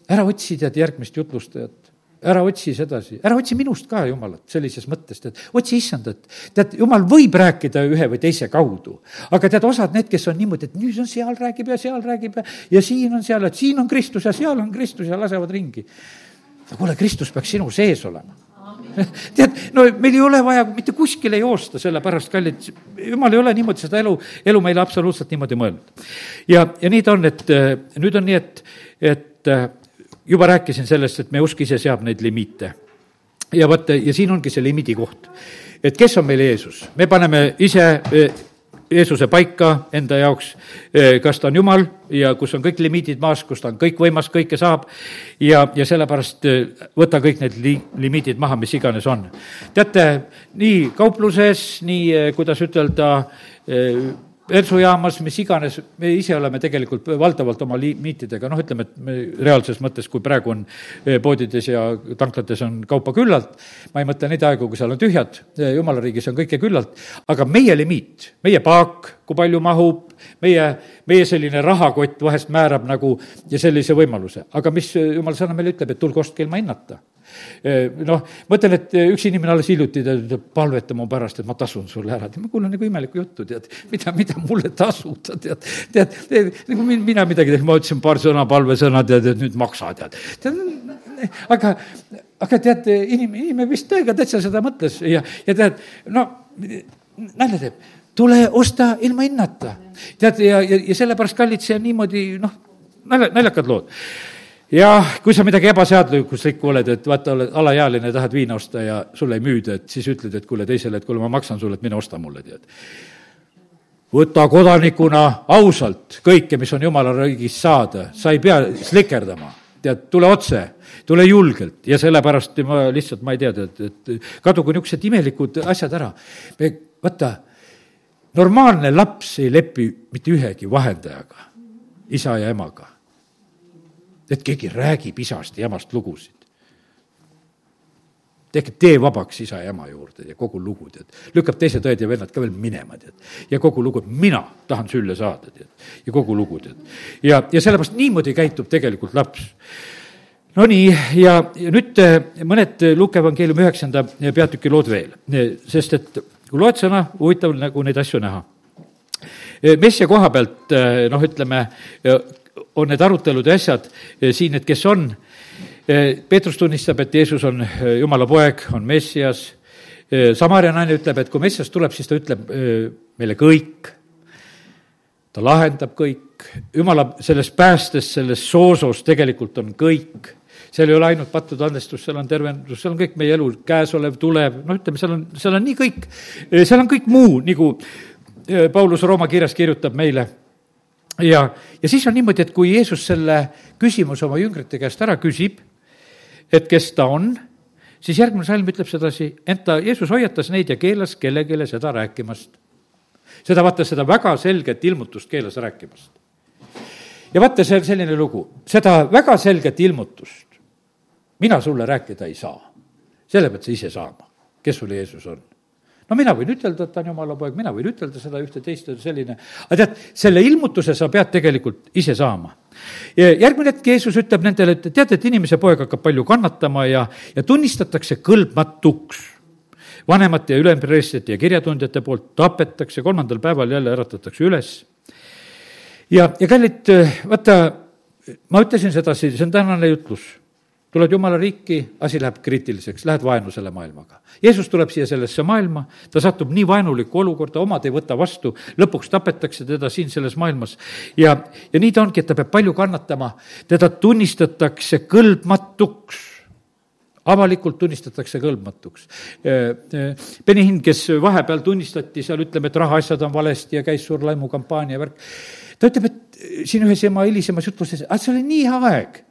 S1: ära otsi tead järgmist jutlustajat ära otsi sedasi, ära otsi minust ka Jumalat sellises mõttes, tead, otsi issandat. tead, Jumal võib rääkida ühe või teise kaudu, aga tead, osad need, kes on niimoodi, et nüüd on seal räägib ja seal räägib ja, ja siin on seal, et siin on Kristus ja seal on Kristus ja lasevad ringi. no kuule, Kristus peaks sinu sees olema tead, no meil ei ole vaja mitte kuskile joosta, sellepärast, kallid, jumal ei ole niimoodi seda elu, elu meile absoluutselt niimoodi mõelnud. ja, ja nii ta on, et äh, nüüd on nii, et, et äh, juba rääkisin sellest, et meie usk ise seab neid limiite. ja vot, ja siin ongi see limiidi koht. et kes on meil Jeesus, me paneme ise e, Jeesuse paika enda jaoks, e, kas ta on Jumal ja kus on kõik limiidid maas, kus ta on kõikvõimas, kõike saab, ja, ja sellepärast e, võta kõik need li-, limiidid maha, mis iganes on. teate, nii kaupluses, nii kuidas ütelda, bensujaamas, mis iganes, me ise oleme tegelikult valdavalt oma limiitidega, noh, ütleme, et me reaalses mõttes, kui praegu on eh, poodides ja tanklates on kaupa küllalt, ma ei mõtle neid aegu, kui seal on tühjad, eh, jumala riigis on kõike küllalt, aga meie limiit, meie paak, kui palju mahub, meie, meie selline rahakott vahest määrab nagu sellise võimaluse, aga mis jumala sõna meile ütleb, et tulge ostke ilma hinnata noh, mõtlen, et üks inimene alles hiljuti ütleb, palveta mu pärast, et ma tasun sulle ära. ma kuulen nagu imelikku juttu, tead, mida, mida mulle tasuda, tead, tead, tead, nagu mina midagi tegin, ma ütlesin paar sõna, palvesõna, tead, et nüüd maksa, tead. aga, aga tead, inimene, inimene vist tõega täitsa seda mõtles ja, ja tead, no nalja teeb tule osta ilma hinnata. tead, ja, ja, ja sellepärast, kallid, see on niimoodi, noh, nalja, naljakad lood ja kui sa midagi ebaseaduslikku oled, et vaata, oled alaealine, tahad viina osta ja sulle ei müüda, et siis ütled, et kuule teisele, et kuule, ma maksan sulle, et mine osta mulle, tead. võta kodanikuna ausalt kõike, mis on jumala riigist saada, sa ei pea slikerdama, tead, tule otse, tule julgelt ja sellepärast ma lihtsalt, ma ei tea, tead, et kadugu niisugused imelikud asjad ära. me, vaata, normaalne laps ei lepi mitte ühegi vahendajaga, isa ja emaga et keegi räägib isast ja emast lugusid. tehke tee vabaks isa ja ema juurde ja kogu lugu, tead. lükkab teised õed ja vennad ka veel minema, tead. ja kogu lugu, et mina tahan sülle saada, tead. ja kogu lugu, tead. ja, ja sellepärast niimoodi käitub tegelikult laps. Nonii, ja, ja nüüd eh, mõned Luuke evangeeliumi üheksanda peatüki lood veel, sest et kui loed sõna, huvitav nagu neid asju näha messia koha pealt noh, ütleme, on need arutelud ja asjad eh, siin, et kes on. Eh, Peetrus tunnistab, et Jeesus on eh, Jumala poeg, on Messias. Samaria naine ütleb, et kui Messias tuleb, siis ta ütleb meile kõik. ta lahendab kõik, Jumala selles päästes, selles soosos tegelikult on kõik seal ei ole ainult pattude andestus, seal on tervendus, seal on kõik meie elu käesolev, tulev, noh, ütleme, seal on, seal on nii kõik, seal on kõik muu, nagu Paulus Rooma kirjas kirjutab meile ja, ja siis on niimoodi, et kui Jeesus selle küsimuse oma jüngrite käest ära küsib, et kes ta on, siis järgmine salm ütleb sedasi, ent ta, Jeesus hoiatas neid ja keelas kellelegi seda rääkimast. seda, vaata, seda väga selget ilmutust keelas rääkimast. ja vaata, see on selline lugu, seda väga selget ilmutust mina sulle rääkida ei saa. selle pead sa ise saama, kes sul Jeesus on no mina võin ütelda, et ta on jumala poeg, mina võin ütelda seda ühte, teist, selline, aga tead, selle ilmutuse sa pead tegelikult ise saama. järgmine hetk Jeesus ütleb nendele, et teate, et inimese poeg hakkab palju kannatama ja, ja tunnistatakse kõlbmatuks vanemate ja ülempreestrite ja kirjatundjate poolt tapetakse, kolmandal päeval jälle äratatakse üles. ja, ja kallid, vaata, ma ütlesin sedasi, see on tänane jutlus tuled Jumala riiki, asi läheb kriitiliseks, lähed vaenu selle maailmaga. Jeesus tuleb siia sellesse maailma, ta satub nii vaenulikku olukorda, omad ei võta vastu, lõpuks tapetakse teda siin selles maailmas. ja, ja nii ta ongi, et ta peab palju kannatama, teda tunnistatakse kõlbmatuks avalikult tunnistatakse kõlbmatuks. Benihin, kes vahepeal tunnistati seal, ütleme, et rahaasjad on valesti ja käis suur laimukampaania värk, ta ütleb, et siin ühes ema hilisemas jutluses, et see oli nii aeg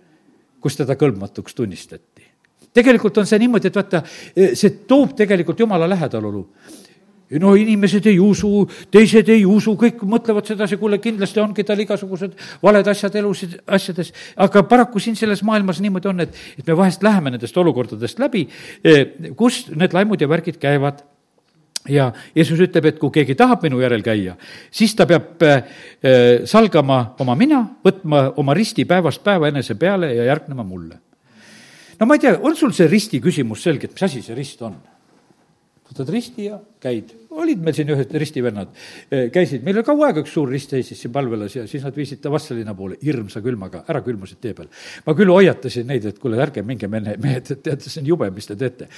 S1: kus teda kõlbmatuks tunnistati. tegelikult on see niimoodi, et vaata, see toob tegelikult jumala lähedalolu. No inimesed ei usu, teised ei usu, kõik mõtlevad sedasi, kuule, kindlasti ongi tal igasugused valed asjad elusid, asjades, aga paraku siin selles maailmas niimoodi on, et, et me vahest läheme nendest olukordadest läbi, kus need laimud ja värgid käivad ja Jeesus ütleb, et kui keegi tahab minu järel käia, siis ta peab äh, salgama oma mina, võtma oma risti päevast päeva enese peale ja järgnema mulle. no ma ei tea, on sul see risti küsimus selge, et mis asi see rist on? võtad risti ja käid. olid meil siin ühed ristivennad, äh, käisid, meil oli kaua aega üks suur rist seisis siin palvelas ja siis nad viisid ta Vastseliina poole hirmsa külmaga, ära külmusid tee peal. ma küll hoiatasin neid, et kuule, ärge minge mehe, mehed, et teate, see on jube, mis te teete.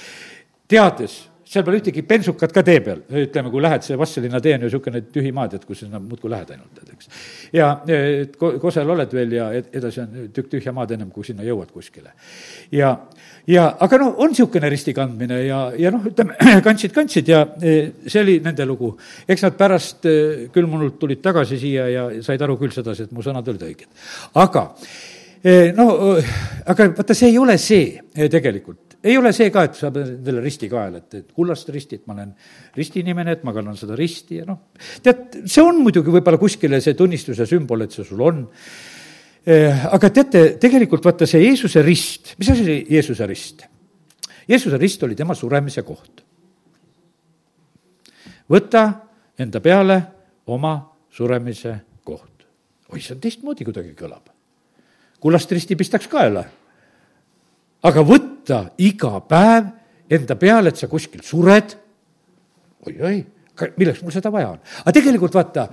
S1: teades seal pole ühtegi bensukat ka tee peal, ütleme, kui lähed, see Vastseliina tee on ju niisugune tühi maa, tead, kus sinna muudkui lähed ainult, tead, eks. ja et Kosel oled veel ja edasi on tükk tühja maad ennem, kui sinna jõuad kuskile. ja, ja aga noh, on niisugune risti kandmine ja, ja noh, ütleme, kandsid, kandsid ja e, see oli nende lugu. eks nad pärast e, külmunult tulid tagasi siia ja said aru küll sedasi, et mu sõnad olid õiged. aga e, no aga vaata, see ei ole see tegelikult ei ole see ka, et sa pead endale risti kaela, et, et kullast risti, et ma olen ristiinimene, et ma kannan seda risti ja noh, tead, see on muidugi võib-olla kuskile see tunnistuse sümbol, et see sul on. Eh, aga teate, tegelikult vaata see Jeesuse rist, mis asi oli Jeesuse rist? Jeesuse rist oli tema suremise koht. võta enda peale oma suremise koht. oi, see on teistmoodi kuidagi kõlab. kullast risti pistaks kaela aga võtta iga päev enda peale, et sa kuskil sured oi,, oi-oi, milleks mul seda vaja on? aga tegelikult vaata,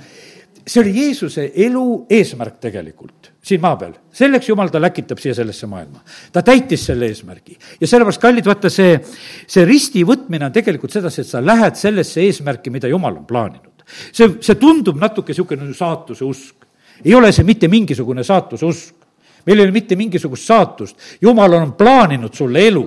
S1: see oli Jeesuse elu eesmärk tegelikult siin maa peal. selleks Jumal ta läkitab siia sellesse maailma. ta täitis selle eesmärgi. ja sellepärast, kallid, vaata see, see risti võtmine on tegelikult sedasi, et sa lähed sellesse eesmärki, mida Jumal on plaaninud. see, see tundub natuke niisugune saatuse usk. ei ole see mitte mingisugune saatuse usk meil ei ole mitte mingisugust saatust, jumal on plaaninud sulle elu.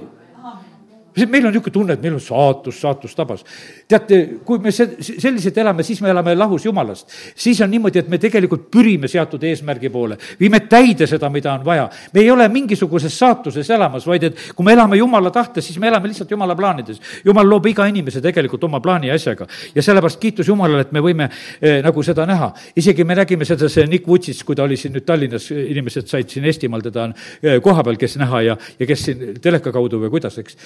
S1: Meil on niisugune tunne, et meil on saatus, saatus tabas. Teate, kui me se-, selliselt elame, siis me elame lahus Jumalast. siis on niimoodi, et me tegelikult pürime seatud eesmärgi poole, viime täide seda, mida on vaja. me ei ole mingisuguses saatuses elamas, vaid et kui me elame Jumala tahtes, siis me elame lihtsalt Jumala plaanides. Jumal loob iga inimese tegelikult oma plaani ja asjaga. ja sellepärast kiitus Jumalale, et me võime eh, nagu seda näha. isegi me nägime seda, see Nick Woodsist, kui ta oli siin nüüd Tallinnas, inimesed said siin Eestimaal teda eh, kohapeal, kes näha ja, ja kes siin teleka kaudu või kuidas, eks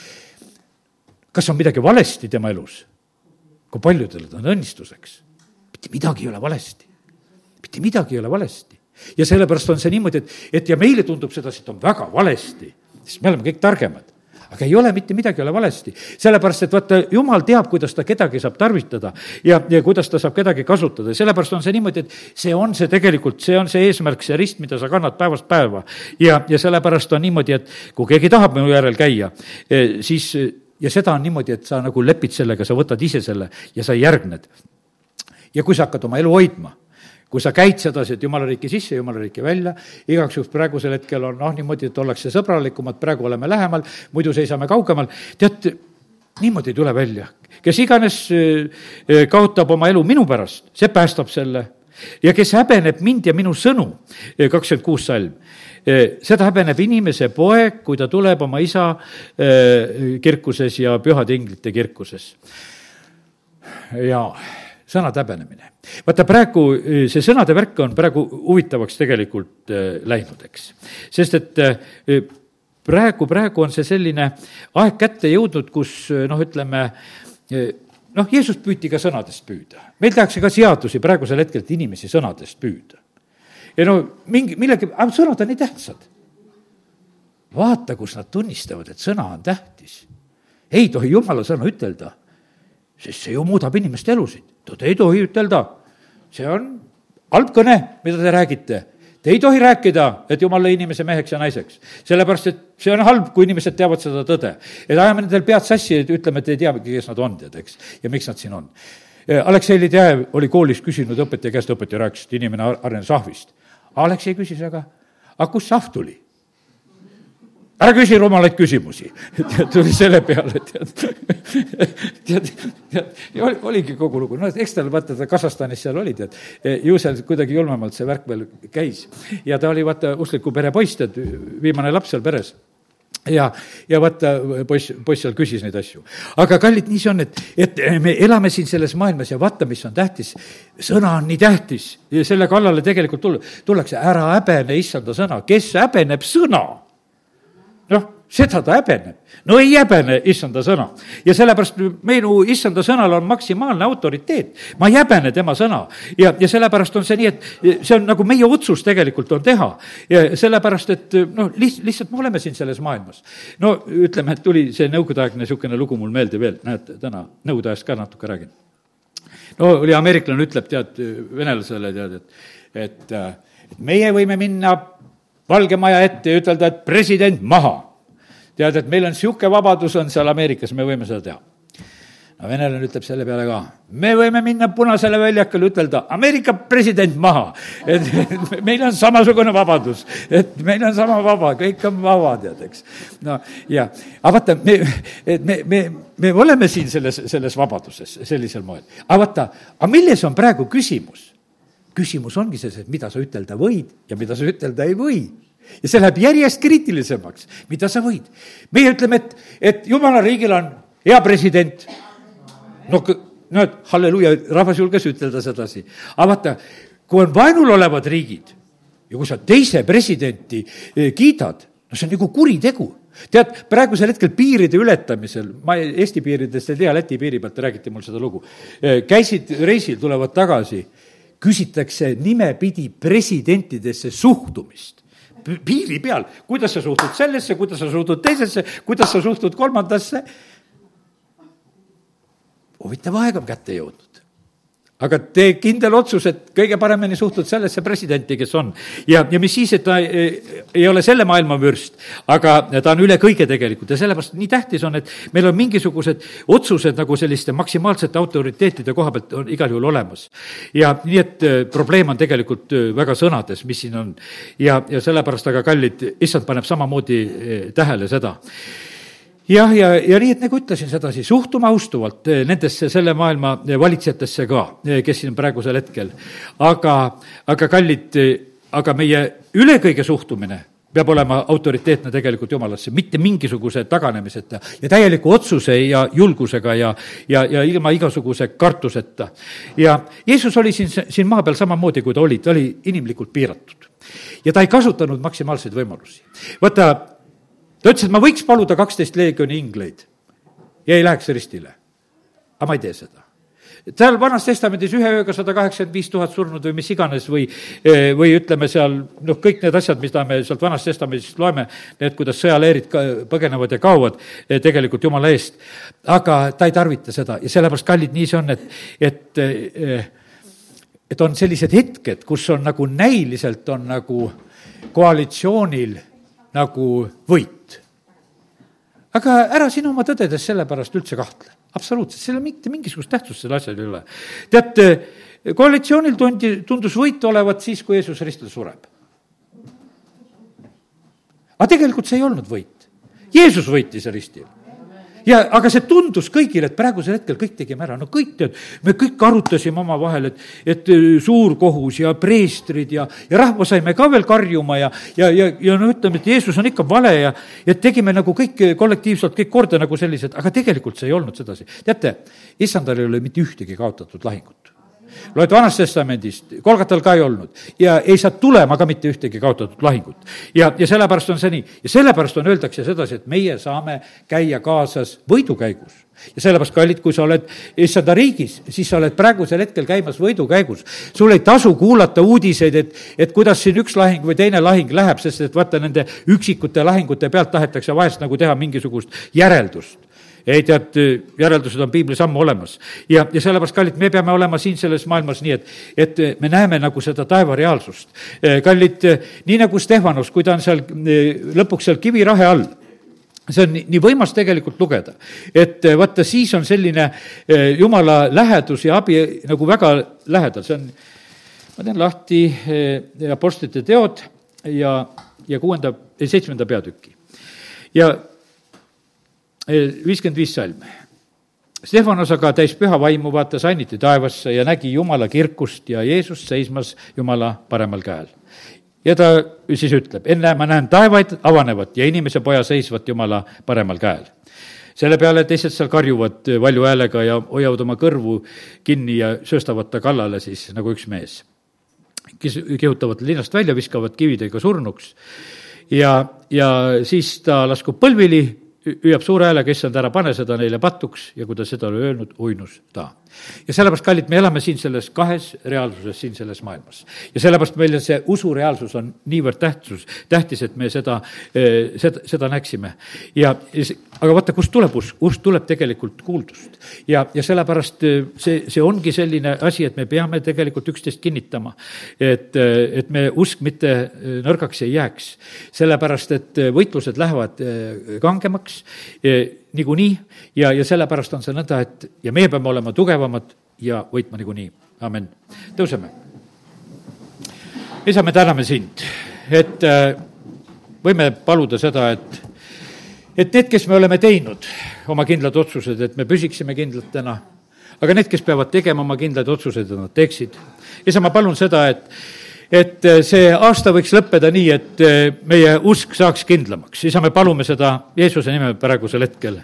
S1: kas on midagi valesti tema elus? Kui paljudele ta on õnnistuseks. mitte midagi ei ole valesti. mitte midagi ei ole valesti. ja sellepärast on see niimoodi, et, et ja meile tundub sedasi, et on väga valesti, sest me oleme kõik targemad aga ei ole mitte midagi ei ole valesti, sellepärast et vaata, jumal teab, kuidas ta kedagi saab tarvitada ja, ja kuidas ta saab kedagi kasutada ja sellepärast on see niimoodi, et see on see tegelikult, see on see eesmärk, see rist, mida sa kannad päevast päeva. ja, ja sellepärast on niimoodi, et kui keegi tahab minu järel käia, eh, siis ja seda on niimoodi, et sa nagu lepid sellega, sa võtad ise selle ja sa järgned. ja kui sa hakkad oma elu hoidma, kui sa käid sedasi, et jumala riiki sisse, jumala riiki välja, igaks juhuks praegusel hetkel on noh, niimoodi, et ollakse sõbralikumad, praegu oleme lähemal, muidu seisame kaugemal, tead, niimoodi ei tule välja. kes iganes eh, eh, kaotab oma elu minu pärast, see päästab selle. ja kes häbeneb mind ja minu sõnu, eh, kakskümmend kuus salm, seda häbeneb inimese poeg, kui ta tuleb oma isa kirkuses ja pühade inglite kirkuses. ja sõnade häbenemine. vaata, praegu see sõnade värk on praegu huvitavaks tegelikult läinud, eks. sest et praegu, praegu on see selline aeg kätte jõudnud, kus noh, ütleme, noh, Jeesust püüti ka sõnadest püüda. meil tehakse ka seadusi praegusel hetkel, et inimesi sõnadest püüda ja no mingi, millegi, aga sõnad on nii tähtsad. vaata, kus nad tunnistavad, et sõna on tähtis. ei tohi jumala sõna ütelda, sest see ju muudab inimeste elusid. Te ei tohi ütelda, see on halb kõne, mida te räägite Te ei tohi rääkida, et jumal lõi inimese meheks ja naiseks. sellepärast, et see on halb, kui inimesed teavad seda tõde. et ajame nendel pead sassi, et ütleme, et ei teagi, kes nad on, tead, eks, ja miks nad siin on. Aleksei Lidjajev oli koolis küsinud õpetaja käest, õpetaja rääkis, et inimene arenes ahvist. Aleksei küsis, aga, aga kust sahv tuli? ära küsi rumalaid küsimusi. tuli selle peale, tead, tead, tead, ja oli, oligi kogu lugu, no eks tal vaata, ta Kasahstanis seal oli, tead, ju seal kuidagi julmemalt see värk veel käis. ja ta oli vaata uskliku pere poiss, tead, viimane laps seal peres ja, ja vaata, poiss, poiss seal küsis neid asju. aga kallid, nii see on, et, et me elame siin selles maailmas ja vaata, mis on tähtis. sõna on nii tähtis ja selle kallale tegelikult tulla, tullakse, ära häbene issanda sõna, kes häbeneb sõna? Seda ta häbeneb. no ei häbene issanda sõna. ja sellepärast minu issanda sõnal on maksimaalne autoriteet. ma ei häbene tema sõna. ja, ja sellepärast on see nii, et see on nagu meie otsus tegelikult on teha. ja sellepärast, et noh, liht-, lihtsalt me oleme siin selles maailmas. no ütleme, et tuli see nõukogudeaegne niisugune lugu mul meelde veel, näed, täna nõukogude ajast ka natuke räägin. no oli ameeriklane, ütleb, tead, venelasele, tead, et, et, et meie võime minna Valge Maja ette ja ütelda, et president maha tead, et meil on niisugune vabadus on seal Ameerikas, me võime seda teha. no venelane ütleb selle peale ka, me võime minna Punasele väljakule, ütelda Ameerika president maha. et meil on samasugune vabadus, et meil on sama vaba, kõik on vaba, tead, eks. no ja, aga vaata, me, et me, me, me oleme siin selles, selles vabaduses sellisel moel. aga vaata, aga milles on praegu küsimus? küsimus ongi selles, et mida sa ütelda võid ja mida sa ütelda ei või ja see läheb järjest kriitilisemaks, mida sa võid. meie ütleme, et, et jumala riigil on hea president. no, no halleluuja, rahvas julges ütelda sedasi. aga vaata, kui on vaenul olevad riigid ja kui sa teise presidenti eh, kiidad, no see on nagu kuritegu tead, praegusel hetkel piiride ületamisel, ma Eesti piiridest ei tea, Läti piiri pealt räägiti mul seda lugu, eh, käisid reisil, tulevad tagasi, küsitakse nimepidi presidentidesse suhtumist piiri peal, kuidas sa suhtud sellesse, kuidas sa suhtud teisesse, kuidas sa suhtud kolmandasse. huvitav aeg on kätte jõudnud. Aga tee kindel otsus, et kõige paremini suhtud sellesse presidenti, kes on. ja, ja mis siis, et ta ei, ei ole selle maailma vürst, aga ta on üle kõige tegelikult ja sellepärast nii tähtis on, et meil on mingisugused otsused nagu selliste maksimaalsete autoriteetide koha pealt on igal juhul olemas. ja nii, et äh, probleem on tegelikult äh, väga sõnades, mis siin on. ja, ja sellepärast aga kallid, issand paneb samamoodi äh, tähele seda jah, ja, ja, ja nii, et nagu ütlesin sedasi, suhtume austavalt eh, nendesse selle maailma eh, valitsejatesse ka, eh, kes siin praegusel hetkel. aga, aga kallid, aga meie ülekõige suhtumine peab olema autoriteetne tegelikult jumalasse, mitte mingisuguse taganemiseta ja täieliku otsuse ja julgusega ja, ja, ja ilma igasuguse kartuseta. ja Jeesus oli siin, siin maa peal samamoodi, kui ta oli, ta oli inimlikult piiratud. ja ta ei kasutanud maksimaalseid võimalusi. vaata, ta ütles, et ma võiks paluda kaksteist leegioni ingleid ja ei läheks ristile. aga ma ei tee seda seal Vanas Testamendis ühe ööga sada kaheksakümmend viis tuhat surnud või mis iganes või, või ütleme seal noh, kõik need asjad, mida me sealt Vanast Testamendist loeme, need, kuidas sõjaleerid ka põgenevad ja kaovad eh, tegelikult Jumala eest. aga ta ei tarvita seda ja sellepärast, kallid, nii see on, et, et eh, et on sellised hetked, kus on nagu näiliselt on nagu koalitsioonil nagu võit. Aga ära sina oma tõdedes sellepärast üldse kahtle, absoluutselt, seal mitte mingisugust tähtsust sellel asjal ei ole. tead, koalitsioonil tundi, tundus võit olevat siis, kui Jeesus ristil sureb. aga tegelikult see ei olnud võit. Jeesus võitis ristil ja aga see tundus kõigile, et praegusel hetkel kõik tegime ära, no kõik tead, me kõik arutasime omavahel, et, et äh, suurkohus ja preestrid ja, ja rahva saime ka veel karjuma ja, ja, ja, ja no ütleme, et Jeesus on ikka vale ja, ja tegime nagu kõik kollektiivselt kõik korda nagu sellised, aga tegelikult see ei olnud sedasi. teate, issandal ei ole mitte ühtegi kaotatud lahingut loed Vanast Testamendist, Kolgatal ka ei olnud ja ei saa tulema ka mitte ühtegi kaotatud lahingut. ja, ja sellepärast on see nii ja sellepärast on, öeldakse sedasi, et meie saame käia kaasas võidukäigus ja sellepärast, kallid, kui sa oled issanda riigis, siis sa oled praegusel hetkel käimas võidukäigus. sul ei tasu kuulata uudiseid, et, et kuidas siin üks lahing või teine lahing läheb, sest et vaata, nende üksikute lahingute pealt tahetakse vahest nagu teha mingisugust järeldust ei tead, järeldused on piiblis ammu olemas. ja, ja sellepärast, kallid, me peame olema siin selles maailmas nii, et, et me näeme nagu seda taeva reaalsust. kallid, nii nagu Stefanus, kui ta on seal lõpuks seal kivirahe all see on nii, nii võimas tegelikult lugeda, et vaata, siis on selline jumala lähedus ja abi nagu väga lähedal, see on, ma teen lahti Apostlite teod ja, ja kuuenda, seitsmenda peatüki. ja viiskümmend viis salm. Stefanos aga täis püha vaimu vaatas ainiti taevasse ja nägi Jumala kirkust ja Jeesust seismas Jumala paremal käel. ja ta siis ütleb, enne ma näen taevaid avanevat ja inimese poja seisvat Jumala paremal käel selle peale teised seal karjuvad valju häälega ja hoiavad oma kõrvu kinni ja sööstavad ta kallale siis nagu üks mees. kes kihutavad linnast välja, viskavad kividega surnuks ja, ja siis ta laskub põlvili hüüab suure häälega, issand, ära pane seda neile patuks ja kui ta seda oli öelnud, uinus ta ja sellepärast, kallid, me elame siin selles kahes reaalsuses, siin selles maailmas. ja sellepärast meile see usureaalsus on niivõrd tähtsus, tähtis, et me seda, eh, seda, seda näeksime. ja, aga vaata, kust tuleb usk, usk tuleb tegelikult kuuldust. ja, ja sellepärast eh, see, see ongi selline asi, et me peame tegelikult üksteist kinnitama. et, eh, et me usk mitte nõrgaks ei jääks. sellepärast, et võitlused lähevad kangemaks niikuinii ja, ja sellepärast on see nõnda, et ja meie peame olema tugevamad ja võitma niikuinii, amen. tõuseme. isa, me täname sind, et äh, võime paluda seda, et, et need, kes me oleme teinud oma kindlad otsused, et me püsiksime kindlatena, aga need, kes peavad tegema oma kindlaid otsuseid, et nad teeksid. isa, ma palun seda, et et eh, see aasta võiks lõppeda nii, et eh, meie usk saaks kindlamaks. isa, me palume seda Jeesuse nimel praegusel hetkel.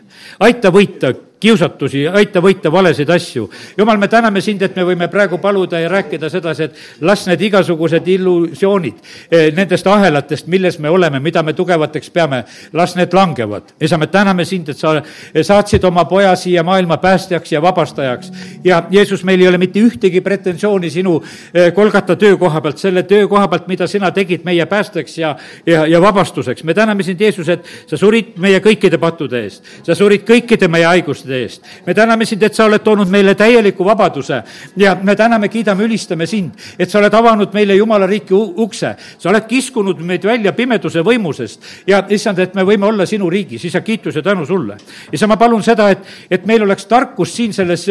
S1: aita võita kiusatusi, aita võita valesid asju. jumal, me täname sind, et me võime praegu paluda ja rääkida sedasi, et las need igasugused illusioonid eh, nendest ahelatest, milles me oleme, mida me tugevateks peame, las need langevad. isa, me täname sind, et sa saatsid oma poja siia maailma päästjaks ja vabastajaks. ja Jeesus, meil ei ole mitte ühtegi pretensiooni sinu eh, Kolgata töökoha pealt, selle töökoha pealt, mida sina tegid meie päästeks ja, ja, ja vabastuseks. me täname sind, Jeesus, et sa surid meie kõikide pattude eest, sa surid kõikide meie haiguste õnnistuste eest. me täname sind, et sa oled toonud meile täieliku vabaduse ja me täname, kiidame, ülistame sind, et sa oled avanud meile Jumala riiki ukse. sa oled kiskunud meid välja pimeduse võimusest ja issand, et me võime olla sinu riigis, isa, kiitus ja tänu sulle. isa, ma palun seda, et, et meil oleks tarkust siin selles,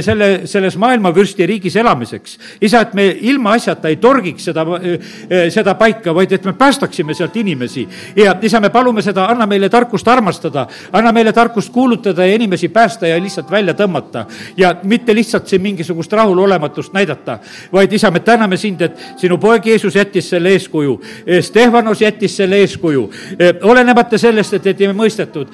S1: selle, selles maailmavürsti riigis elamiseks. isa, et me ilmaasjata ei torgiks seda, seda paika, vaid et me päästaksime sealt inimesi. ja isa, me palume seda, anna meile tarkust armastada, anna meile tarkust kuulutada ja inimesi päästa ja lihtsalt välja tõmmata. ja mitte lihtsalt siin mingisugust rahulolematust näidata, vaid isa, me täname sind, et sinu poeg Jeesus jättis selle eeskuju. Stefanos jättis selle eeskuju. olenemata sellest, et, et ei mõistetud,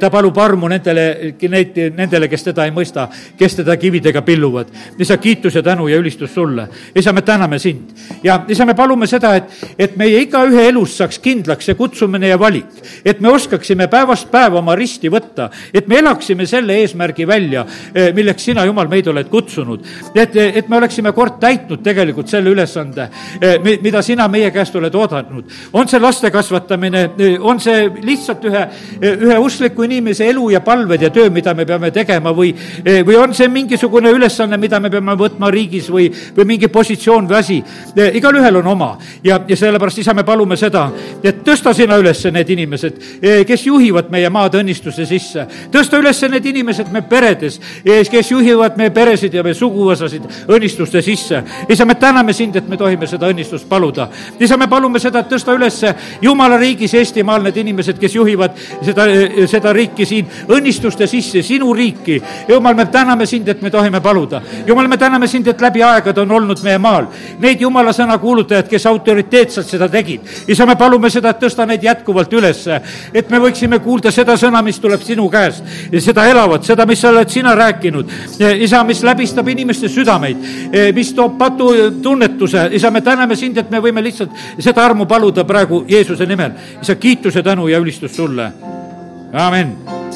S1: ta palub armu nendele, neid, nendele, kes teda ei mõista, kes teda kividega pilluvad. isa, kiitus ja tänu ja ülistus sulle. isa, me täname sind ja isa, me palume seda, et, et meie igaühe elus saaks kindlaks see kutsumine ja valik. et me oskaksime päevast päeva oma risti võtta, et me elaksime selle eesmärgi välja, milleks sina, Jumal, meid oled kutsunud. et, et me oleksime kord täitnud tegelikult selle ülesande, mida sina meie käest oled oodanud. on see laste kasvatamine, on see lihtsalt ühe, ühe uskliku inimese elu ja palved ja töö, mida me peame tegema või, või on see mingisugune ülesanne, mida me peame võtma riigis või, või mingi positsioon või asi. igalühel on oma ja, ja sellepärast, isa, me palume seda, et tõsta sina üles need inimesed, kes juhivad meie maad õnnistuse sisse. tõsta üles need inimesed me peredes, kes juhivad meie peresid ja meie suguvõsasid õnnistuste sisse. isa, me täname sind, et me tohime seda õnnistust paluda. isa, me palume seda, et tõsta üles Jumala riigis Eestimaal need inimesed, kes juhivad seda, seda riiki siin õnnistuste sisse, sinu riiki. jumal, me täname sind, et me tohime paluda. jumal, me täname sind, et läbi aegade on olnud meie maal neid jumala sõna kuulutajad, kes autoriteetselt seda tegid. isa, me palume seda, et tõsta neid jätkuvalt ülesse, et me võiksime kuulda seda sõna, mis tuleb sinu käest seda elavat, seda, mis sa oled sina rääkinud. isa, mis läbistab inimeste südameid, mis toob patutunnetuse, isa, me täname sind, et me võime lihtsalt seda armu paluda praegu Jeesuse nimel. isa, kiitus ja tänu ja ülistus sulle. amin